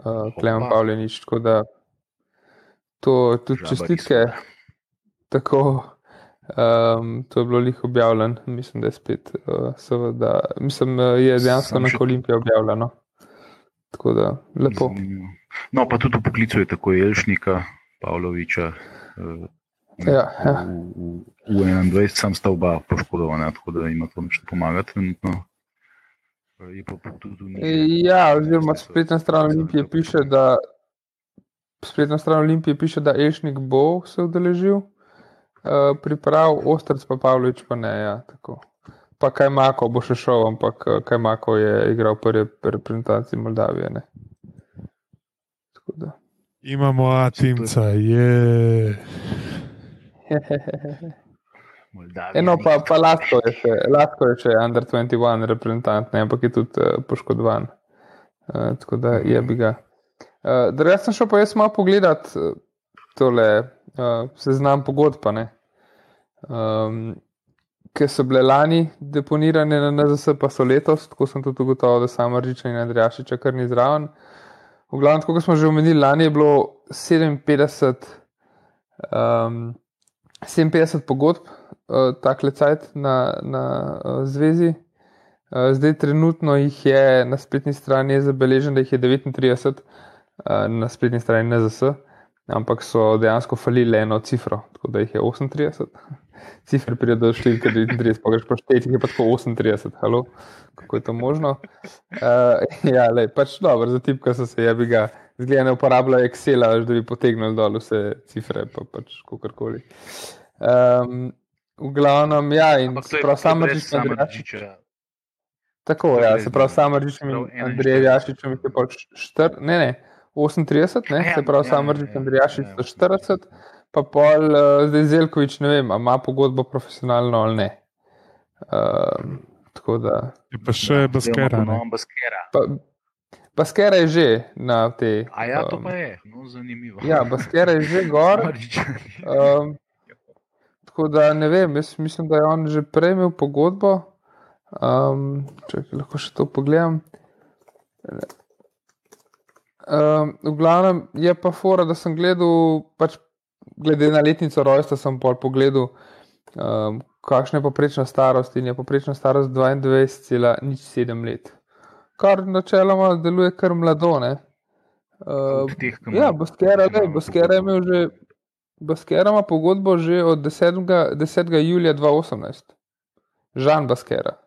uh, Klemen Pavlenič. Tako da to tudi čestitke. Tako, um, to je bilo njih objavljeno, mislim, da je spet, uh, seveda, mislim, je dejansko na Olimpiji objavljeno. Tako da, lepo. No, pa tudi v poklicu je tako Jelšnika, Pavloviča. Uh, Ja, ja. V, v 21 sem sta oba poškodovana, tako da ima to nekaj pomagati. Trenutno. Ja, oziroma spletna stran Olimpije piše, da spletna stran Olimpije piše, da Ešnik bo se udeležil, uh, priprav, Ostrc pa Pavlič pa ne. Ja, pa kaj Mako bo še šel, ampak eh, kaj Mako je igral prvi reprezentanci Moldavije. Ne. Imamo Atimca, je. Eno pa, pa Lasko je še, Lasko je še under 21 reprezentant, ne, ampak je tudi uh, poškodovan. Uh, tako da je bi ga. Uh, jaz sem šel pa jaz malo pogledat tole uh, seznam pogodb, um, ki so bile lani deponirane na NZS, pa so letos, tako sem tudi ugotovil, da samo Ržiča in Andrejašiča kar ni zraven. V glavnem, kot smo že omenili, lani je bilo 57 um, 57 pogodb, uh, tako lecajt na, na uh, zvezi. Uh, zdaj, trenutno jih je na spletni strani zabeleženo, da jih je 39, uh, na spletni strani NZS, ampak so dejansko falili eno cifro, tako da jih je 38. Cifre pridejo do številke 39, pa greš pa šteti, jih je pa tako 38, halo, kako je to možno. Uh, ja, le, pač dobro, za tipka so se, ja bi ga, zgleda ne uporabljajo Excela, da bi potegnili dol vse cifre, pa pač kakorkoli. Um, v glavnem, ja, in prav samo reči, Tako, ja, se pravi, samo reči, Andrej Jašič, mi je pač 4, ne, ne, 38, ne, se pravi, samo reči, Andrej Jašič, 40 pa pol, uh, zdaj Zelkovič, ne vem, ima pogodbo profesionalno ali ne. Um, tako da. Je pa še ja, baskera. Pa, baskera je že na tej. A ja, to um, pa je, no, zanimivo. Ja, baskera je že gor. *laughs* Um, tako da ne vem, jaz mislim, da je on že prej imel pogodbo. Um, če lahko še to pogledam. Um, v glavnem je pa fora, da sem gledal, pač glede na letnico rojstva, sem pol pogledal, um, kakšna je poprečna starost in je poprečna starost 22,7 let. Kar načeloma deluje kar mladone. Uh, ja, Boskera, le, Boskera je imel že, Boskera ima pogodbo že od 10. 10. julija 2018. Žan Boskera.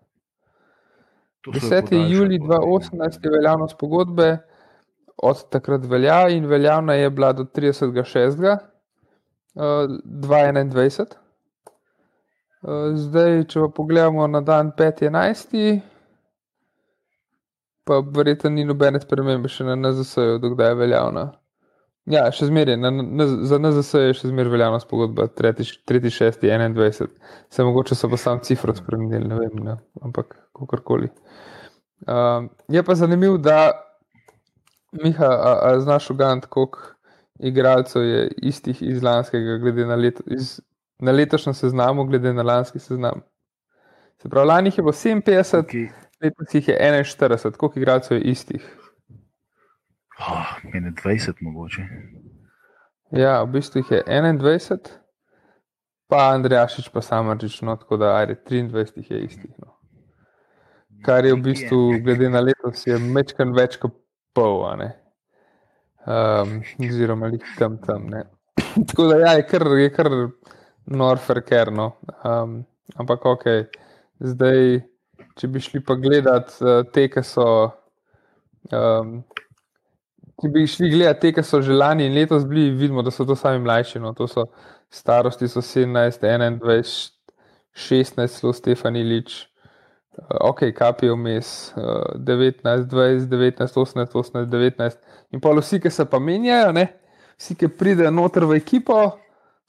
10. julij 2018 je veljavnost pogodbe, od takrat velja in veljavna je bila do 30.6. 2021. Zdaj, če pa pogledamo na dan 5.11., pa verjetno ni nobene spremembe še na NZS-ju, dokdaj je veljavna. Ja, še zmeraj, za NZS je še zmeraj veljavnost pogodba 3.6.21. Se mogoče so pa sam cifro spremenili, ne vem, ne, ampak kakorkoli. Uh, je pa zanimivo, da Miha, a, a znaš ugant, koliko igralcev je istih iz lanskega, glede na, leto, iz, na letošnjem seznamu, glede na lanski seznam. Se pravi, lani je bilo 57, okay. letos jih je 41, koliko igralcev je istih? Oh, 21, mogoče. Ja, v bistvu jih je 21, pa Andrejašič, pa Samarčič, no, tako da ajde, 23 jih je istih. No kar je v bistvu, glede na letos, je mečkan več kot pol, um, oziroma jih tam tam. Ne. *laughs* Tako da ja, je kar, je kar norfer, kerno. Um, ampak ok, zdaj, če bi šli pa gledat uh, te, ki so. Um, Če bi šli gledati ki so že lani in letos bili, vidimo, da so to sami mlajši. No. To so starosti so 17, 21, 16, zelo Stefani Lič, ok, kapijo vmes, uh, 19, 20, 19, 18, 18, 19. In pa vsi, ki se pa menjajo, ne? vsi, ki pridejo noter v ekipo,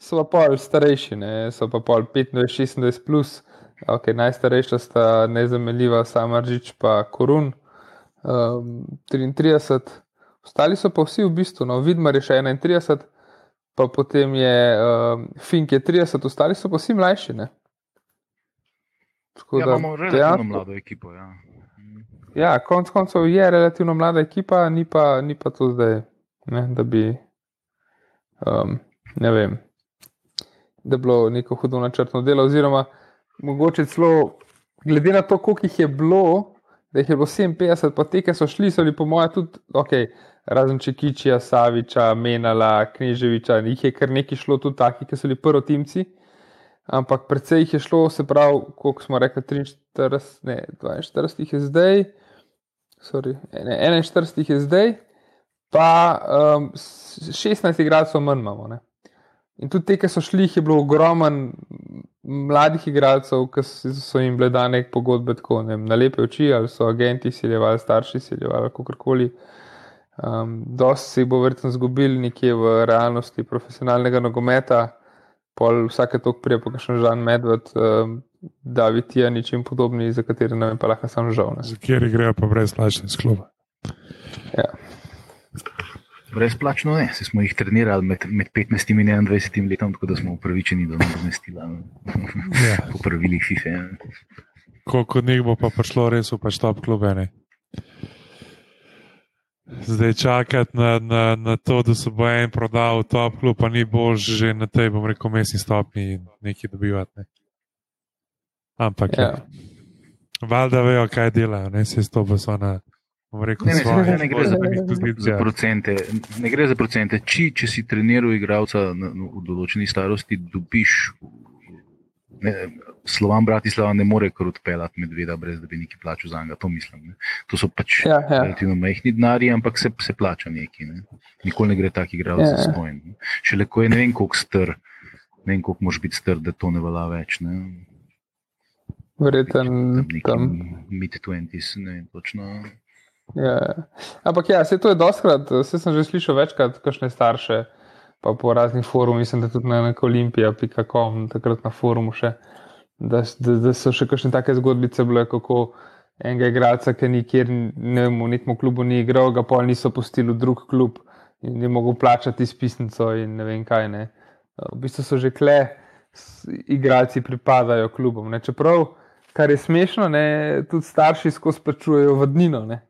so pa pol starejši, ne? so pa pol 25, 26 plus. Okay, najstarejša sta nezamenljiva, Samaržič pa Korun, um, 33, ostali so pa vsi v bistvu, no, Vidmar je še 31, pa potem je um, Fink je 30, ostali so pa vsi mlajši. Ne? Tako ja, da imamo relativno dejansko, mlado ekipo. Ja, ja konec koncev je relativno mlada ekipa, ni pa, ni pa to zdaj, ne, da bi. Um, ne vem, da bi bilo neko hudo načrtno delo, oziroma mogoče celo, glede na to, koliko jih je bilo, da jih je bilo 57, pa te, ki so šli, so bili po mojem tudi, ok, razen Čekičija, Saviča, Menala, Kneževiča, jih je kar nekaj šlo tudi taki, ki so bili prvi timci ampak predvsej jih je šlo, se pravi, koliko smo rekli, 43, ne, 42 jih je zdaj, sorry, ne, 41 jih je zdaj, pa um, 16 igralcev manj imamo. Ne. In tudi te, ki so šli, je bilo ogromen mladih igralcev, ki so jim bile dane pogodbe tako vem, na lepe oči, ali so agenti siljevali, starši siljevali, kakorkoli. Um, dosti se bo verjetno zgubili nekje v realnosti profesionalnega nogometa pol vsake tok prije, pa še žan medved, uh, David Tijanič in podobni, za katere nam je pa lahko sam žal. Ne. Za kjer grejo pa brezplačne sklope. Ja. Brezplačno ne, se smo jih trenirali med, med 15 in 21 letom, tako da smo upravičeni do nadomestila ja. *laughs* po pravilih FIFA. Ja. Koliko njih bo pa prišlo res v pač top klube? Zdaj čakati na, na, na to, da se bo en prodal v top klub, pa ni bož že na tej, bom rekel, mestni stopni nekaj dobivati. Ne. Ampak, ja. ja. valjda vejo, kaj delajo, ne se to bo so na. Rekel, ne, ne, svoje, ne, ne, gre za, za procente. Ne gre za procente. Či, če si treniral igralca v določeni starosti, dobiš ne, Slovan Bratislava ne more kar odpeljati medveda, brez da bi neki plačal za njega. To mislim. Ne. To so pač ja, ja. relativno majhni denarji, ampak se, se plača neki. Ne. Nikoli ne gre tako igrati ja, za svoj. Še le ko je ne vem, koliko str, ne vem, koliko moš biti str, da to ne vala več. Ne. Verjetno tam. Mid-20s, ne vem točno. Ja, ja. ampak ja, se to je doskrat, se sem že slišal večkrat, kakšne starše, pa po raznih forumih, mislim, da tudi na olimpija.com, takrat na forumu še da, da, da so še kakšne take zgodbice bile, kako enega igralca, ki nikjer ne, v nekem klubu ni igral, ga pol niso pustili v drug klub in ni mogel plačati izpisnico in ne vem kaj. Ne. V bistvu so že kle igralci pripadajo klubom. Ne? Čeprav, kar je smešno, ne, tudi starši skozi plačujejo vodnino. Ne?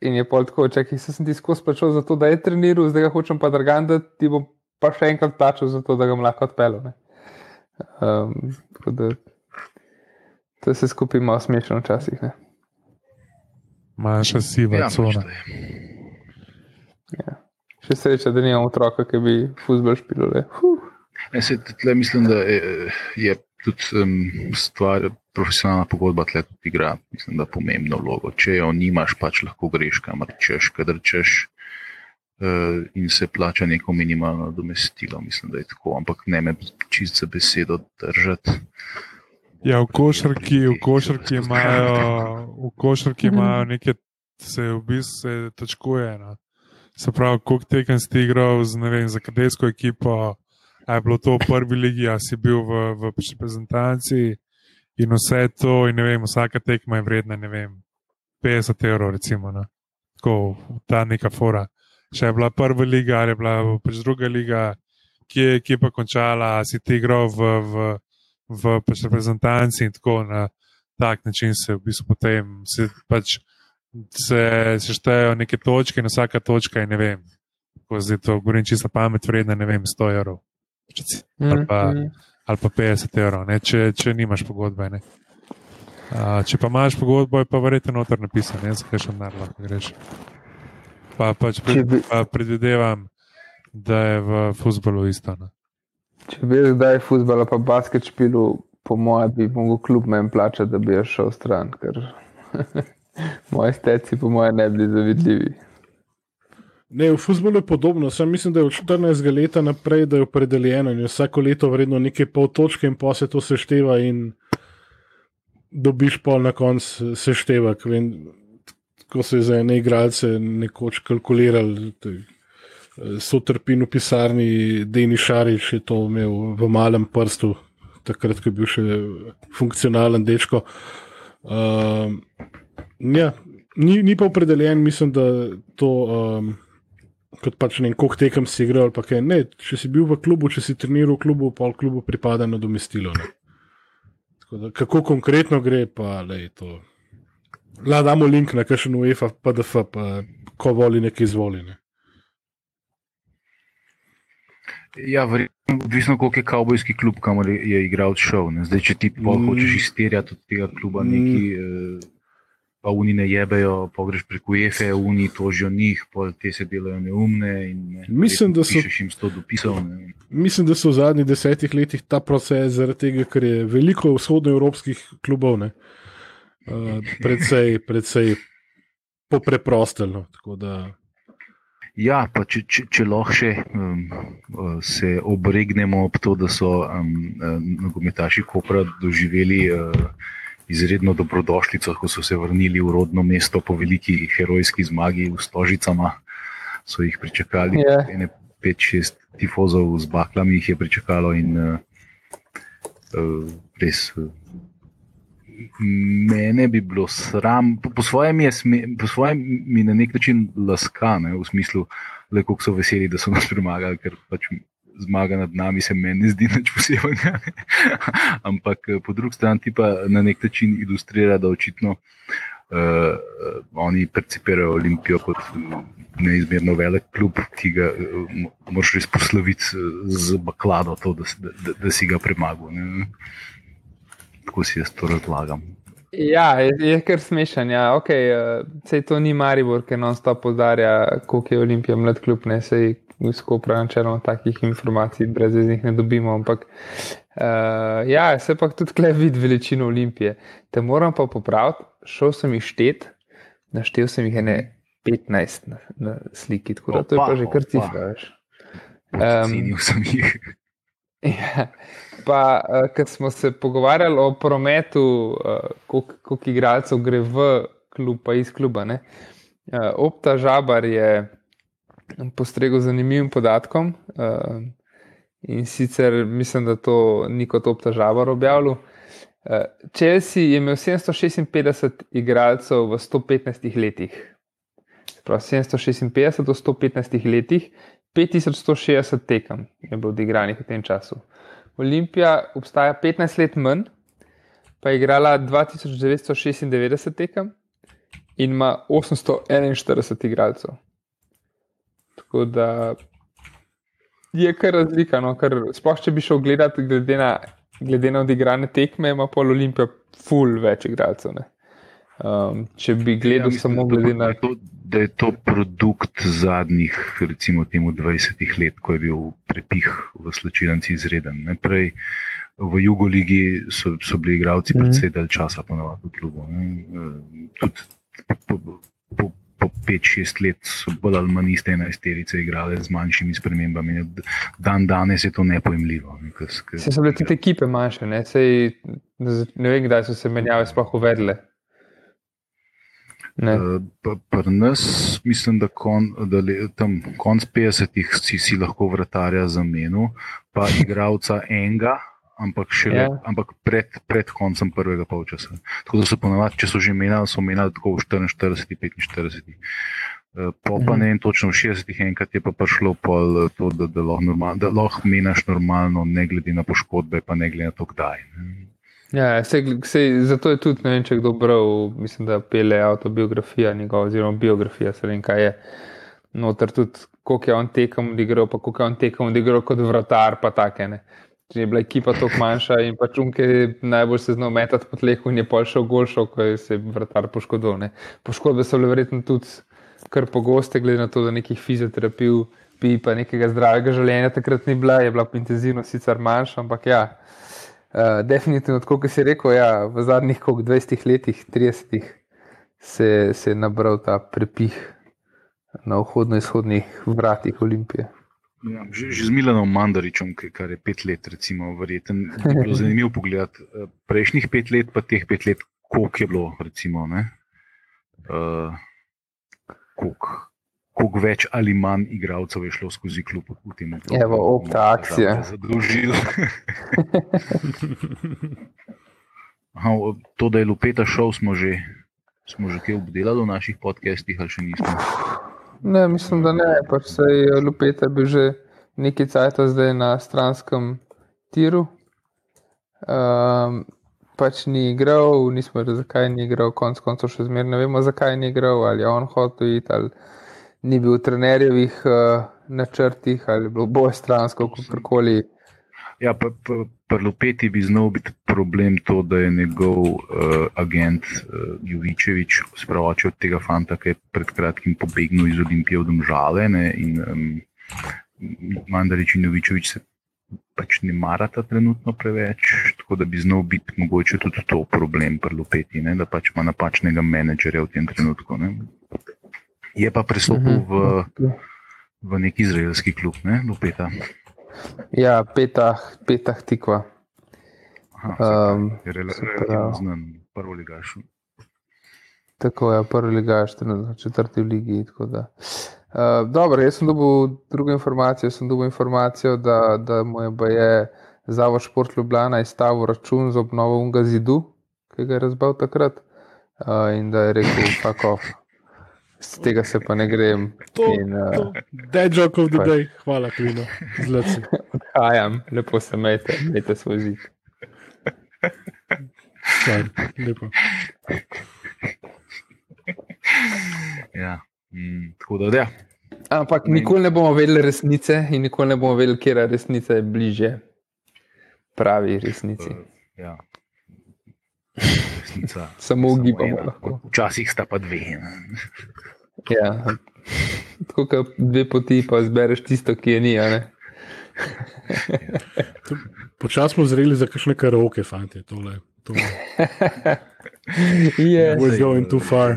In je pol tako, če sem ti skozi plačal za to, da je treniral, zdaj ga hočem pa drgan, da ti bom pa še enkrat plačal za to, da ga lahko odpeljal. Um, to se skupaj malo smešno včasih. Manjša siva ja, cona. Ja. Še sreča, da nimamo otroka, ki bi fuzbol špil. Mislim, da je, je tudi um, stvar, profesionalna pogodba tle tudi igra, mislim, da pomembno vlogo. Če jo nimaš, pač lahko greš kamor češ, kadar češ. Uh, in se plača neko minimalno domestilo, mislim, da je tako, ampak ne me čist za besedo držati. Ja, v košarki, v košarki imajo, v košarki imajo nekaj, se v bistvu se točkuje. No. Se pravi, koliko tekem si igral z, vem, za kadetsko ekipo, a je bilo to v prvi ligi, a si bil v, v reprezentanci in vse to, in ne vem, vsaka tekma je vredna, ne vem, 50 evrov, recimo, no. tako ta neka fora. Če je bila prva liga, ali je bila pač druga liga, ki je, ki je pa končala, si ti igral v, v, v pač reprezentanci in tako na tak način se v bistvu potem se pač se seštejejo neke točke, in vsaka točka je, ne vem, ko zdaj to govorim čisto pamet, vredna, ne vem, 100 evrov. Ali pa, mm. ali pa 50 evrov, ne, če, če nimaš pogodbe. Ne. A, če pa imaš pogodbo, je pa verjetno noter napisano, zakaj še denar lahko greš. Pa pač pred, bi... pa predvidevam, da je v futbolu isto. Ne. Če bi zdaj futbol, pa basket špilu, po mojem, bi mogel kljub meni plačati, da bi šel stran. Ker... *laughs* Moji steci, po mojem, ne bi bili zavidljivi. Ne, v futbolu je podobno. Sam mislim, da je od 14 let naprej, da je opredeljeno in vsako leto vredno nekaj pol točke, in pa se to sešteva, in dobiš pol na koncu seštevek. Ko so za ene igralce nekoč kalkulirali, so trpini v pisarni, Deni Šarič je to imel v malem prstu, takrat, ko je bil še funkcionalen dečko. Uh, Ja, ni, ni pa opredeljen, mislim, da to, um, kot pač ne vem, koliko tekem si igral. Ne, če si bil v klubu, če si treniral v klubu, pa v klubu pripada na domestilo. Da, kako konkretno gre, pa le to. La, damo link na kakšen UEFA, PDF, pa ko voli nekaj izvoljene. Ja, Odvisno, koliko je kavbojski klub, kamor je igral šel. Zdaj, če ti mm. hočeš izterjati od tega kluba mm. nekaj. Eh, pa oni ne jebejo, pa greš preko EFE, oni tožijo njih, pa te se delajo neumne. Ne, mislim, da so jim sto dopisov. Ne. Mislim, da so v zadnjih desetih letih ta proces zaradi tega, ker je veliko vzhodnoevropskih klubov, ne, uh, predvsej, predvsej popreprosteljno. Ja, pa če, če, če lahko še um, se obregnemo ob to, da so um, nogometaši Kopra doživeli. Uh, izredno dobrodošlico, ko so se vrnili v rodno mesto po veliki herojski zmagi v Stožicama. So jih pričakali, yeah. Ja. pet, šest tifozov z baklami jih je pričakalo in uh, uh, res. Uh, Mene bi bilo sram, po, po svojem je sme, po svojem mi na nek način laskane, v smislu, kako so veseli, da so nas premagali, ker pač zmaga nad nami, se meni zdi nič posebnega. Ampak eh, po drugi strani pa na nek način ilustrira, da očitno uh, oni percipirajo Olimpijo kot neizmerno velik klub, ki ga uh, moraš res posloviti z baklado, to, da, da, da, si ga premagal. Ne? Tako si jaz to razlagam. Ja, je, je kar smešen. Ja. Okay, uh, sej to ni Maribor, ki non-stop podarja, koliko je Olimpija mlad klub, ne sej skupaj načeloma takih informacij, brez jih ne dobimo. Ampak uh, ja, se pa tudi tukaj vidi veličino Olimpije. Te moram pa popraviti, šel sem jih štet, naštel sem jih ene 15 na, na sliki, tako da to je pa že kar cifra. Cenil *laughs* sem jih. Ja, pa, uh, ker smo se pogovarjali o prometu, uh, koliko igralcev gre v klub, pa iz kluba. Uh, Opta Žabar je postregel z zanimivim podatkom. Uh, in sicer mislim, da to ni kot obtažava objavljal. Uh, Chelsea je imel 756 igralcev v 115 letih. Prav 756 do 115 letih, 5160 tekem je bilo odigranih v tem času. Olimpija obstaja 15 let manj, pa je igrala 2996 tekem in ima 841 igralcev. Tako da je kar razlika. No, ker sploh če bi šel gledati, glede na, glede na odigrane tekme, ima pol Olimpija full več igralcev. Um, če bi gledal ja, samo glede na. To, da je to produkt zadnjih, recimo, temu 20 let, ko je bil prepih v slčilnici izreden. Ne? Prej v Jugoligi so, so bili igralci mm. predvsej del časa ponovadi v klubu. Tudi po, po, po 5-6 let so bolj ali manj iste enajsterice igrale z manjšimi spremembami. Dan danes je to nepojemljivo. Se so bile tudi ekipe manjše, ne, Sej, ne vem, kdaj so se menjave sploh uvedle. Uh, Pri nas, mislim, da, kon, da le, tam konc 50-ih si, si lahko vratarja zamenil, pa igravca enega, ampak, šele. Ja. ampak pred, pred koncem prvega polčasa. Tako da so ponovadi, če so že menjali, so menjali tako v 44, 45. Uh, po pa mhm. ne točno v 60-ih, enkrat je pa prišlo pol to, da, da lahko normal, lahko menjaš normalno, ne glede na poškodbe, pa ne glede na to, kdaj. Ne. Ja, sej, sej, zato je tudi ne vem, če kdo bral, mislim, da pele autobiografija njegova, oziroma biografija, se vem, kaj je. Noter tudi, koliko je on tekom odigral, pa koliko je on tekom odigral kot vratar, pa take ne je bila ekipa tako manjša in pač unke najbolj se znal metati po tlehu in je pol šel gol, šel, ko je se vrtar poškodoval. Poškodbe so bile verjetno tudi kar pogoste, glede na to, da nekih fizioterapij, pi pa nekega zdravega življenja takrat ni bila, je bila intenzivno sicer manjša, ampak ja. Uh, definitivno, kot si rekel, ja, v zadnjih 20 letih, 30 se, se je nabral ta prepih na vhodno-izhodnih vratih Olimpije. Ja, že, že z Milanom Mandaričem, kar je pet let, recimo, verjeten. Bilo *laughs* zanimivo pogledati eh, prejšnjih pet let, pa teh pet let, koliko je bilo, recimo, uh, koliko, koliko več ali manj igralcev je šlo skozi klub v tem obdobju. Evo, opta akcija. Zadružil. Aha, to, da je Lupeta šel, smo že, smo že kaj obdelali v naših podcestih, ali še nismo. Ne, mislim, da ne. Pač se je Lupeta bil že nekaj časa zdaj na stranskem tiru. Um, pač ni igral, nismo vedeli, zakaj ni igral, konec koncev še zmeraj ne vemo, zakaj ni igral, ali je on hotel iti, ali ni bil v trenerjevih uh, načrtih, ali je bilo boje stransko, kako koli. Ja, pri Lupeti bi znal biti problem to, da je njegov uh, agent uh, Jovičevič spravočil tega fanta, ki je pred kratkim pobegnil iz Olimpije v Domžale. Ne, in um, Mandarič in Jovičevič se pač ne marata trenutno preveč, tako da bi znal biti mogoče tudi to problem pri Lupeti, ne, da pač ima napačnega menedžerja v tem trenutku. Ne. Je pa pristopil v, v neki izraelski klub, ne, Lupeta. Ja, petah, petah tikva. Um, je relativno znan, prvi ligaš. Tako je, prvi ligaš, četrti v ligi. Uh, dobro, jaz sem dobil drugo informacijo. Sem dobil informacijo, da, da mu je, je Zavod Šport Ljubljana izstavil račun za obnovo unga zidu, ki ga je razbal takrat. Uh, in da je rekel, kako z tega se pa ne grem. Da, je joke of the day, hvala, klino, zlati. *laughs* Odhajam, lepo se mete, mete svoj zid. Lepo. Ja, mm, tako da, ja. Ampak nikoli ne bomo vedeli resnice in nikoli ne bomo vedeli, kje je resnica bliže pravi resnici. Uh, ja. Samo ugibamo. Včasih sta pa dve. ja. Tako kot dve poti, pa zbereš tisto, ki je ni. Počasno smo zreli za kakšne karaoke, fanti. Tole, tole. *laughs* yeah. We're going too far.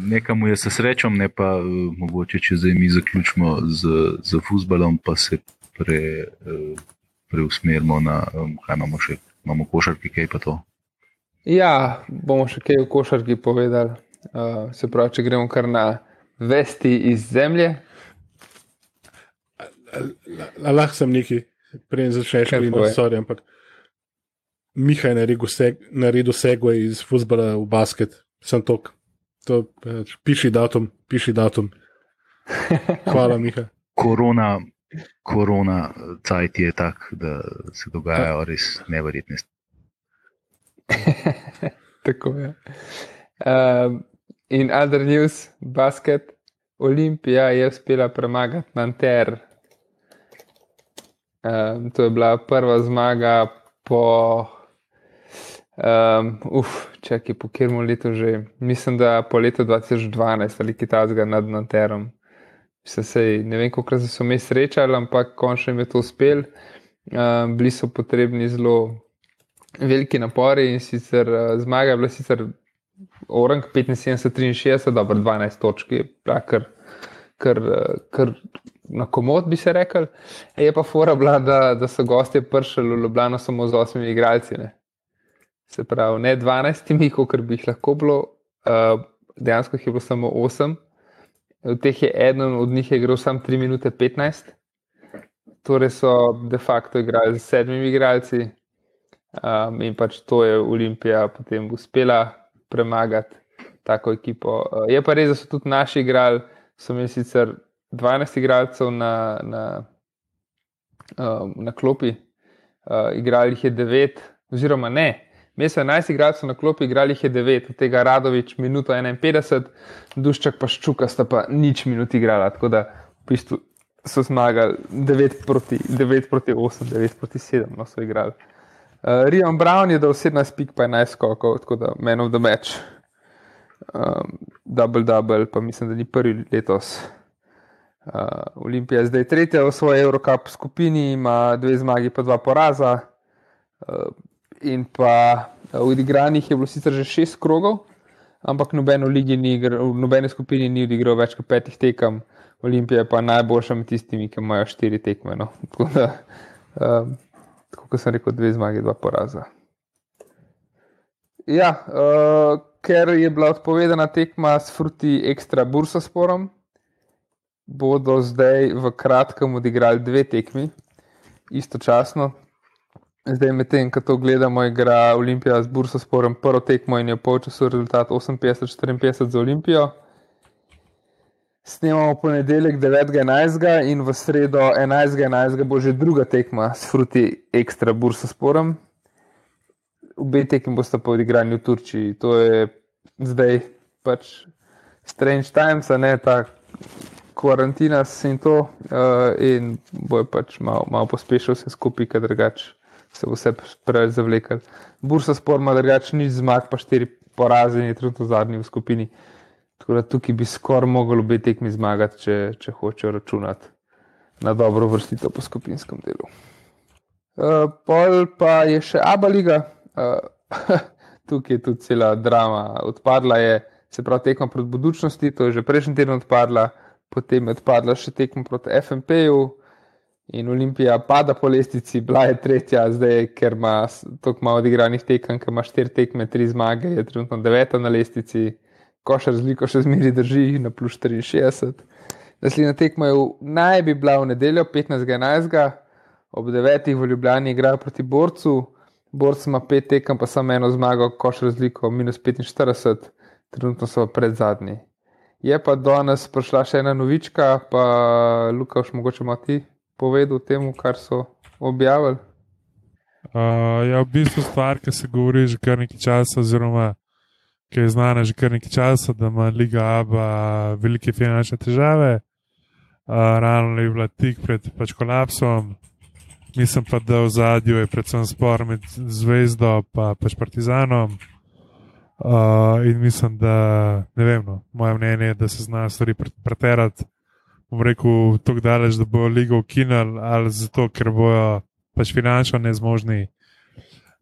Nekam je se srečom, ne pa uh, mogoče, če zdaj mi zaključimo z, z futbalom, pa se pre, uh, preusmerimo na um, kaj imamo še imamo košarki, kaj pa to. Ja, bomo še kaj o košarki povedali. Uh, se pravi, če gremo kar na vesti iz zemlje. Lahko sem neki, prej začneš ali pa sorry, ampak Miha je naredil, seg, naredil segway iz futbola v basket, sem tok. To, piši datum, piši datum. *laughs* Hvala, Miha. Korona korona cajt je tak, da se dogajajo res neverjetne stvari. *laughs* Tako je. Um, in other news, basket, Olimpija je uspela premagati Nanter. Um, to je bila prva zmaga po, um, uf, čakaj, po kjer mu letu že, mislim, da po letu 2012 ali kitajskega nad Nanterom. Se sej, ne vem, koliko so me srečali, ampak končno jim je to uspel. Um, bili so potrebni zelo veliki napori in sicer uh, zmaga je bila sicer orang 75-63, dobro 12 točk, kar, kar, kar na komod bi se rekel. Je pa fora bila, da, da so gostje prišli v Ljubljano samo z 8 igralci. Ne. Se pravi, ne 12, kot bi jih lahko bilo, uh, dejansko jih je bilo samo 8. Od teh je eden od njih igral samo 3 minute 15, torej so de facto igrali z sedmimi igralci, Um, in pač to je Olimpija potem uspela premagati tako ekipo. Uh, je pa res, da so tudi naši igrali, so imeli sicer 12 igralcev na, na, um, na klopi, uh, igrali jih je 9, oziroma ne. Mi smo 11 igralcev na klopi, igrali jih je 9, od tega Radovič minuto 51, Duščak pa Ščuka sta pa nič minut igrala. Tako da v bistvu so zmagali 9 proti, 9 proti 8, 9 proti 7, no so igrali. Uh, Rion Brown je dal 17 pik, pa 11 skokov, tako da men of the match. Um, double, double, pa mislim, da ni prvi letos. Uh, Olimpija je zdaj tretja v svoji Eurocup skupini, ima dve zmagi, pa dva poraza. Uh, in pa v odigranih je bilo sicer že šest krogov, ampak nobeno ligi ni nobeni skupini ni odigral več kot petih tekem. Olimpija je pa najboljša med tistimi, ki imajo štiri tekme. No. *laughs* Tako da. Um, kot sem rekel, dve zmagi, dva poraza. Ja, uh, ker je bila odpovedana tekma s Fruti Extra Bursasporom, bodo zdaj v kratkem odigrali dve tekmi, istočasno. Zdaj, medtem ko to gledamo, igra Olimpija z Bursasporom prvo tekmo in je v polčasu rezultat 58-54 za Olimpijo. Snemamo ponedeljek 9.11. in v sredo 11.11. bo že druga tekma s Fruti Extra Bursa Sporom. Obe tekmi boste pa odigrani v Turčiji. To je zdaj pač strange times, ne ta karantina in to. Uh, in bojo pač malo mal pospešil vse skupaj, ker drugače se vse preveč zavlekal. Bursa Spor ima drugače nič zmag, pa štiri poraze in je trenutno zadnji v skupini. Tako da tukaj bi skoraj mogli obe tekmi zmagati, če, če hočejo računati na dobro vrstitev po skupinskem delu. Uh, pol pa je še Abu Leiba, uh, tukaj je tudi cela drama. Odpadla je, se pravi, tekma proti budučnosti, to je že prejšnji teden odpadla, potem je odpadla še tekma proti FMP-ju. In Olimpija pada po lestvici, bila je tretja, zdaj, ker ima toliko malo odigranih tekem, ker ima štiri tekme, tri zmage, je trenutno deveta na lestvici koš razliko še zmeri drži na plus 63. Naslednja tekma je v, naj bi bila v nedeljo 15.11. ob 9. v Ljubljani igra proti borcu. Borc ima pet tekem, pa samo eno zmago, koš razliko minus 45, trenutno so pred zadnji. Je pa danes prišla še ena novička, pa Lukaš, mogoče ima ti povedal temu, kar so objavili. Uh, ja, v bistvu stvar, ki se govori že kar nekaj časa, oziroma ki je znana že kar nekaj časa, da ima Liga Abba velike finančne težave. Uh, Ravno je bila tik pred pač kolapsom. Mislim pa, da v zadju je predvsem spor med zvezdo in pač partizanom. Uh, in mislim, da ne vem, no, moje mnenje je, da se zna stvari preterati. Bom rekel, tako daleč, da bo ligo ukinili, ali zato, ker bojo pač finančno nezmožni,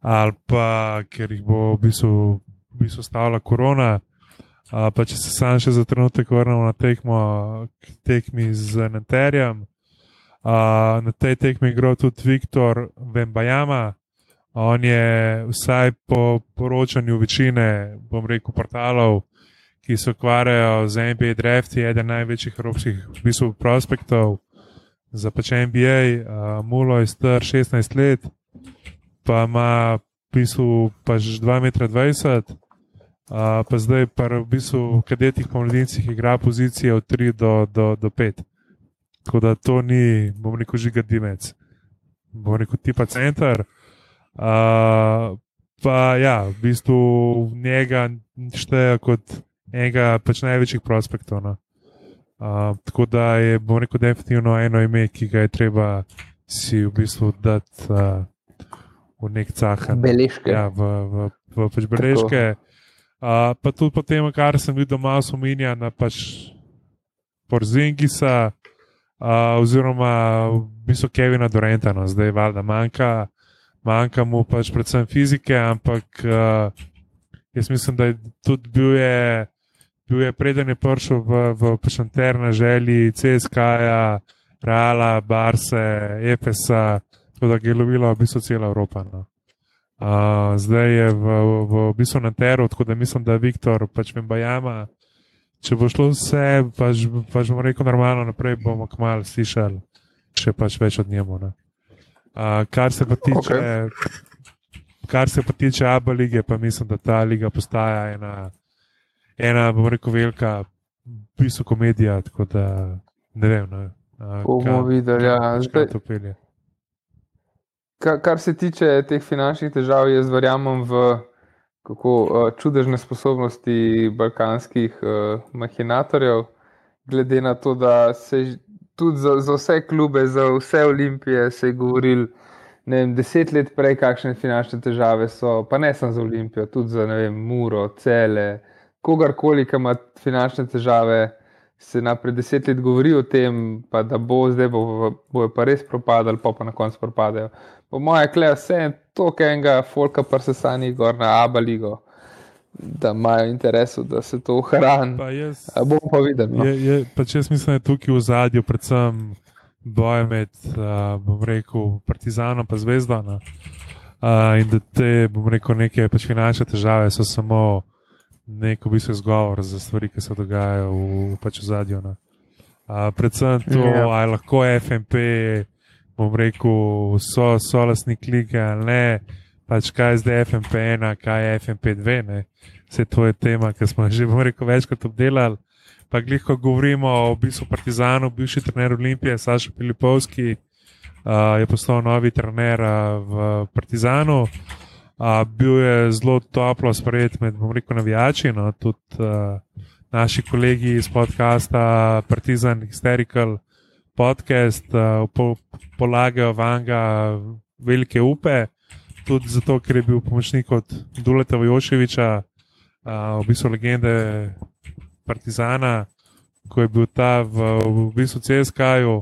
ali pa ker jih bo v bistvu v bistvu stavila korona. Uh, pa če se sam še za trenutek vrnemo na tekmo, tekmi z Nenterjem. Uh, na tej tekmi je igral tudi Viktor Vembajama. On je vsaj po poročanju večine, bom rekel, portalov, ki se ukvarjajo z NBA drafti, eden največjih evropskih v bistvu, prospektov za pač NBA. Uh, Mulo je star 16 let, pa ima v bistvu pač 2,20 m, uh, pa zdaj pa v bistvu v kadetih pomladincih igra pozicije od 3 do, do, do 5. Tako da to ni, bom rekel, žiga dimec, bom rekel, tipa center. Uh, pa ja, v bistvu njega šteje kot enega pač največjih prospektov. No. Uh, tako da je, bom rekel, definitivno eno ime, ki ga je treba si v bistvu dati uh, v nek cah. Beležke. Ja, v, v, v pač beležke. Uh, pa tudi po tem, kar sem videl, malo spominja na pač Porzingisa, uh, oziroma v bistvu Kevina Dorenta, no, zdaj valjda manjka, manjka mu pač predvsem fizike, ampak uh, jaz mislim, da je tudi bil je, bil je preden je prišel v, v Pešenter na želji CSK-ja, Reala, Barse, EPS-a, tako da je lovila v bistvu cela Evropa. No. Uh, zdaj je v, v, v bistvu na teru, tako da mislim, da Viktor pač vem, bajama. Če bo šlo vse, pač, pač bomo rekel normalno naprej, bomo kmalo slišali še pač več od njemu. Uh, kar se pa tiče, okay. kar se pa tiče Abu lige, pa mislim, da ta liga postaja ena, ena bomo rekel, velika, pismo komedija, tako da ne vem. Ne. Uh, bomo videli, ja, zdaj to pelje. Kar se tiče teh finančnih težav, jaz verjamem v kako uh, čudežne sposobnosti balkanskih uh, mahinatorjev, glede na to, da se tudi za, za vse klube, za vse olimpije, se je govoril. Ne vem, deset let prej, kakšne finančne težave so, pa ne samo za Olimpijo, tudi za vem, Muro, Cele, kogarkoli, ki ima finančne težave, se naprej deset let govori o tem, pa da bo zdaj bo, bojo pa res propadali, pa pa na koncu propadajo. Po mojem, klej vse to, kaj enega folka presesani gor na Abu Leibu. Da imajo interes, da se to ohrani. Bomo pa videli. No. Je, je, pač jaz mislim, da je tukaj v zadju predvsem boj med, uh, bom rekel, Partizanom in Zvezdano. Uh, in da te, bom rekel, neke pač finančne težave so samo nek v bistvu izgovor za stvari, ki se dogajajo v, pač zadju. Predvsem to, ja. ali lahko FMP, bom rekel, so, so lasnik lige ali ne, pač kaj je zdaj FMP1, kaj je FMP2. Ne? Vse to je tema, ki smo že rekel, večkrat obdelali. Pa glih, ko govorimo o bistvu Partizanu, bivši trener Olimpije, Saša Filipovski, uh, je postal novi trener uh, v Partizanu. Uh, bil je zelo toplo sprejet med, bom rekel, navijači, no, tudi uh, naši kolegi iz podcasta Partizan Hysterical podcast, uh, po, polagajo vanga velike upe, tudi zato, ker je bil pomočnik od Duleta Vojoševiča, uh, v bistvu legende Partizana, ko je bil ta v, v bistvu CSK-ju.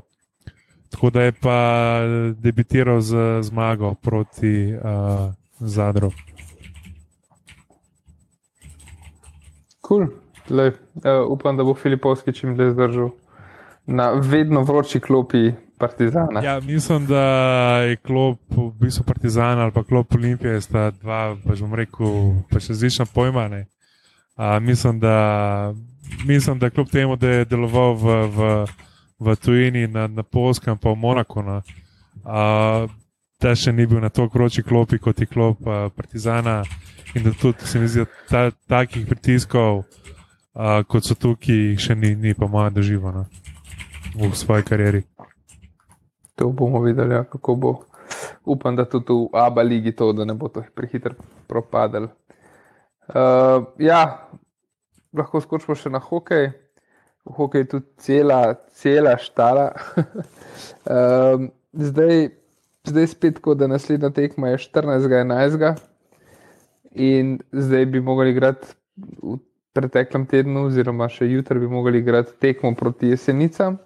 Tako da je pa debitiral z zmago proti uh, Zadru. Cool. Le, uh, upam, da bo Filipovski čim dlje zdržal na vedno vroči klopi Partizana. Ja, mislim, da je klop v bistvu Partizana ali pa klop Olimpije, sta dva, pa že bom rekel, pa še različna pojma. Uh, mislim, da, mislim, da kljub temu, da je deloval v, v, v tujini, na, na Polskem, pa v Monaku. No, uh, da še ni bil na to kroči klopi kot je klop uh, Partizana in da tudi se mi zdi, da ta, takih pritiskov, uh, kot so tukaj, še ni, ni pa moja doživljena v svoji karieri. To bomo videli, ja, kako bo. Upam, da tudi v Abu Leiji to, da ne bo to prehiter propadel. Uh, ja, lahko skočimo še na hokej. V hokeju je tudi cela, cela štala. *laughs* uh, zdaj, zdaj spet tako, da naslednja tekma je 14.11. In zdaj bi mogli igrati v preteklem tednu, oziroma še jutri bi mogli igrati tekmo proti jesenicam.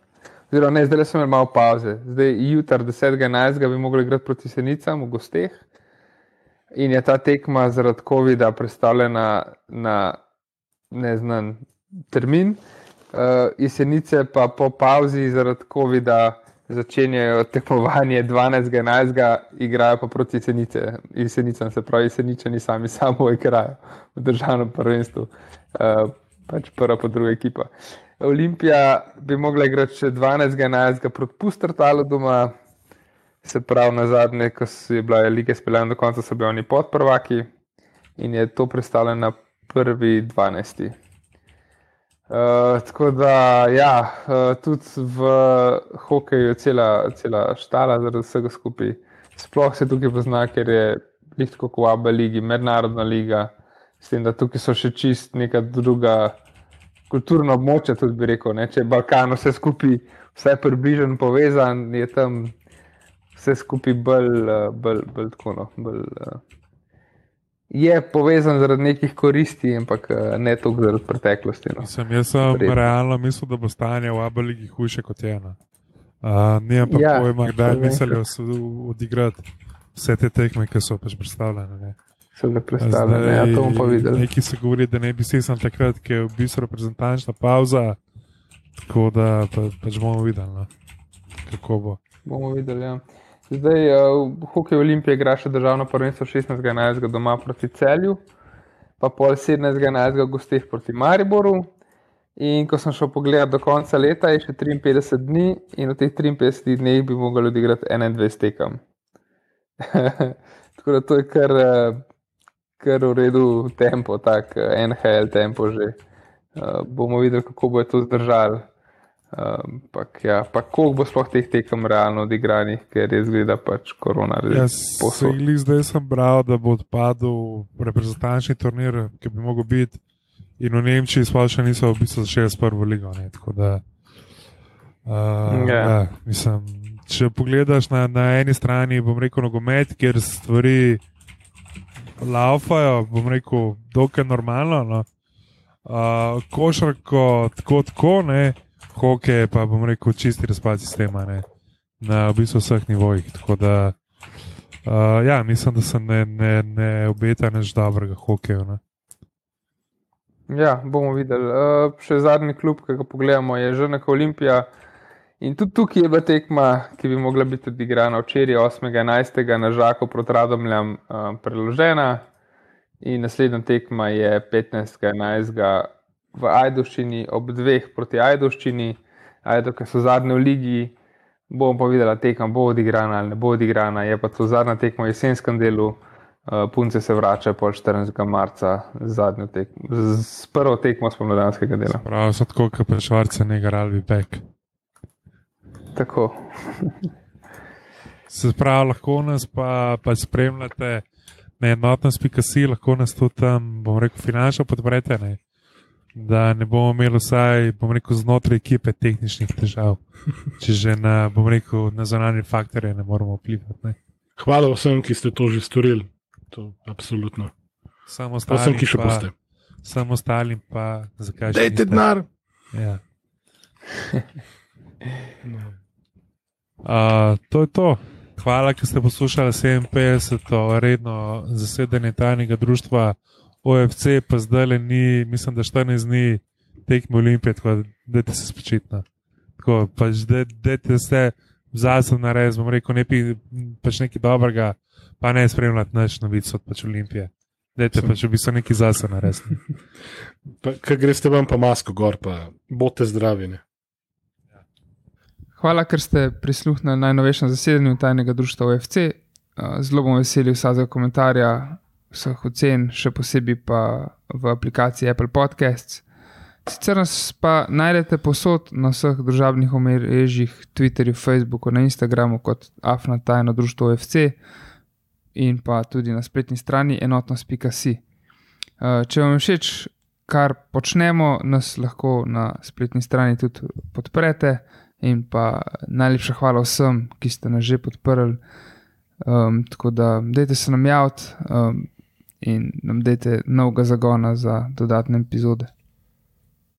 Oziroma, ne, zdaj imeli malo pauze. Zdaj, jutri, 10.11. bi mogli igrati proti jesenicam v gosteh. In je ta tekma zaradi COVID-a predstavljena na neznan termin, uh, jesenice pa po pauzi zaradi COVID-a začenjajo tekmovanje 12.11., igrajo pa proti jesenice. jesenicam, se pravi, jeseničani sami samo igrajo v državnem prvenstvu, uh, pač prva pa druga ekipa. Olimpija bi mogla igrati še 12.11. proti Pustertalu doma, se pravi na zadnje, ko so bile lige speljane do konca, so bili oni podprvaki in je to predstavljeno na prvi 12. Uh, tako da, ja, uh, tudi v hokeju je cela, cela štala zaradi vsega skupaj. Sploh se tukaj pozna, ker je lahko kot Abu Leiji, mednarodna liga, s tem, da tukaj so še čist neka druga kulturna območja, tudi bi rekel. Ne? Če je Balkan vse skupaj, vse približno povezan, je tam vse skupaj bolj, eh, bolj, bolj tako. No, bolj, uh, je povezan zaradi nekih koristi, ampak uh, ne toliko zaradi preteklosti. No. Sem, jaz sem Vredno. realno mislil, da bo stanje v Abeligi hujše kot ena. Uh, Nijem pa ja, pojma, kdaj mislijo odigrati vse te tekme, ki so pač predstavljene. Ne. Se ne predstavlja, ja, to bomo pa videli. Neki se govori, da ne bi se sam takrat, ker je v bistvu reprezentančna pauza, tako da pa, pač bomo videli, no. kako bo. Bomo videli, ja. Zdaj, uh, hokej Olimpije igra še državno prvenstvo 16.11. doma proti celju, pa pol 17.11. gostih proti Mariboru. In ko sem šel pogledat do konca leta, je še 53 dni, in v teh 53 dneh bi mogli odigrati 21 tekem. *laughs* Tako da to je kar, kar v redu tempo, tak NHL tempo že. Uh, bomo videli, kako bo to zdržalo. Ampak, um, ja, pa koliko bo sploh teh tekem realno odigranih, ker je zgleda pač korona. Jaz sem zdaj sem bral, da bo odpadel reprezentančni turnir, ki bi mogel biti. In v Nemčiji sploh še niso v bistvu začeli s prvo ligo. Ne, da, uh, yeah. Ja. ja, mislim, če pogledaš na, na eni strani, bom rekel, nogomet, kjer stvari laufajo, bom rekel, dokaj normalno. No. Uh, košarko tako, tako, ne hokej, pa bom rekel, čisti razpad sistema ne, na v bistvu vseh nivojih. Tako da, uh, ja, mislim, da se ne, ne, ne obeta nič dobrega hokeju. Ne. Ja, bomo videli. Uh, še zadnji klub, ki ga pogledamo, je že neka Olimpija. In tudi tukaj je bila tekma, ki bi mogla biti odigrana včeraj, 8.11. na Žaku proti Radomljam, uh, preložena. In naslednja tekma je 15.11 v Ajdoščini, ob dveh proti Ajdoščini, Ajdo, ki so zadnji v ligi. Bomo pa videli, tekma bo odigrana ali ne bo odigrana. Je pa to zadnja tekma v jesenskem delu, uh, punce se vračajo po 14. marca z, tekmo, z, z prvo tekmo spomladanskega dela. Prav so tako, kot pa švarce, ne garalbi pek. Tako. se pravi, lahko nas pa, pa spremljate na enotnost.si, lahko nas tudi tam, bom rekel, finančno podprete. Ne? Da ne bomo imeli vsaj, bom rekel, znotraj ekipe tehničnih težav, če že na, bom rekel, na zonalne faktore ne moremo vplivati. Ne. Hvala vsem, ki ste to že storili. To, absolutno. Samo ostalim, ki še pa, boste. Samo ostalim pa, zakaj že. Dajte denar. Ja. *laughs* uh, to je to. Hvala, ker ste poslušali 57. redno zasedanje tajnega društva. OFC, pa zdaj le ni, mislim, da 14 dni tekmo olimpije, tako da te se spočitna. Tako pač, da te vse zase naredi, bom rekel, nekaj, pač nekaj dobrega, pa ne spremljati naš novic od pač olimpije. Da te pač v bistvu nekaj zase naredi. *laughs* Kaj greste vam pa masko gor, pa bote zdravi. Hvala, ker ste prisluhnili najnovejšem zasedanju tajnega društva OFC. Zelo bom vesel vsakega komentarja, vseh ocen, še posebej pa v aplikaciji Apple Podcasts. Sicer nas pa najdete posod na vseh državnih omrežjih, Twitterju, Facebooku, na Instagramu kot Afna Tajno Društvo OFC in pa tudi na spletni strani enotnost.si. Eh, če vam všeč, kar počnemo, nas lahko na spletni strani tudi podprete. In pa najlepša hvala vsem, ki ste nas že podprli. Um, tako da, dajte se nam javiti, um, in nam dajte novega zagona za dodatne epizode.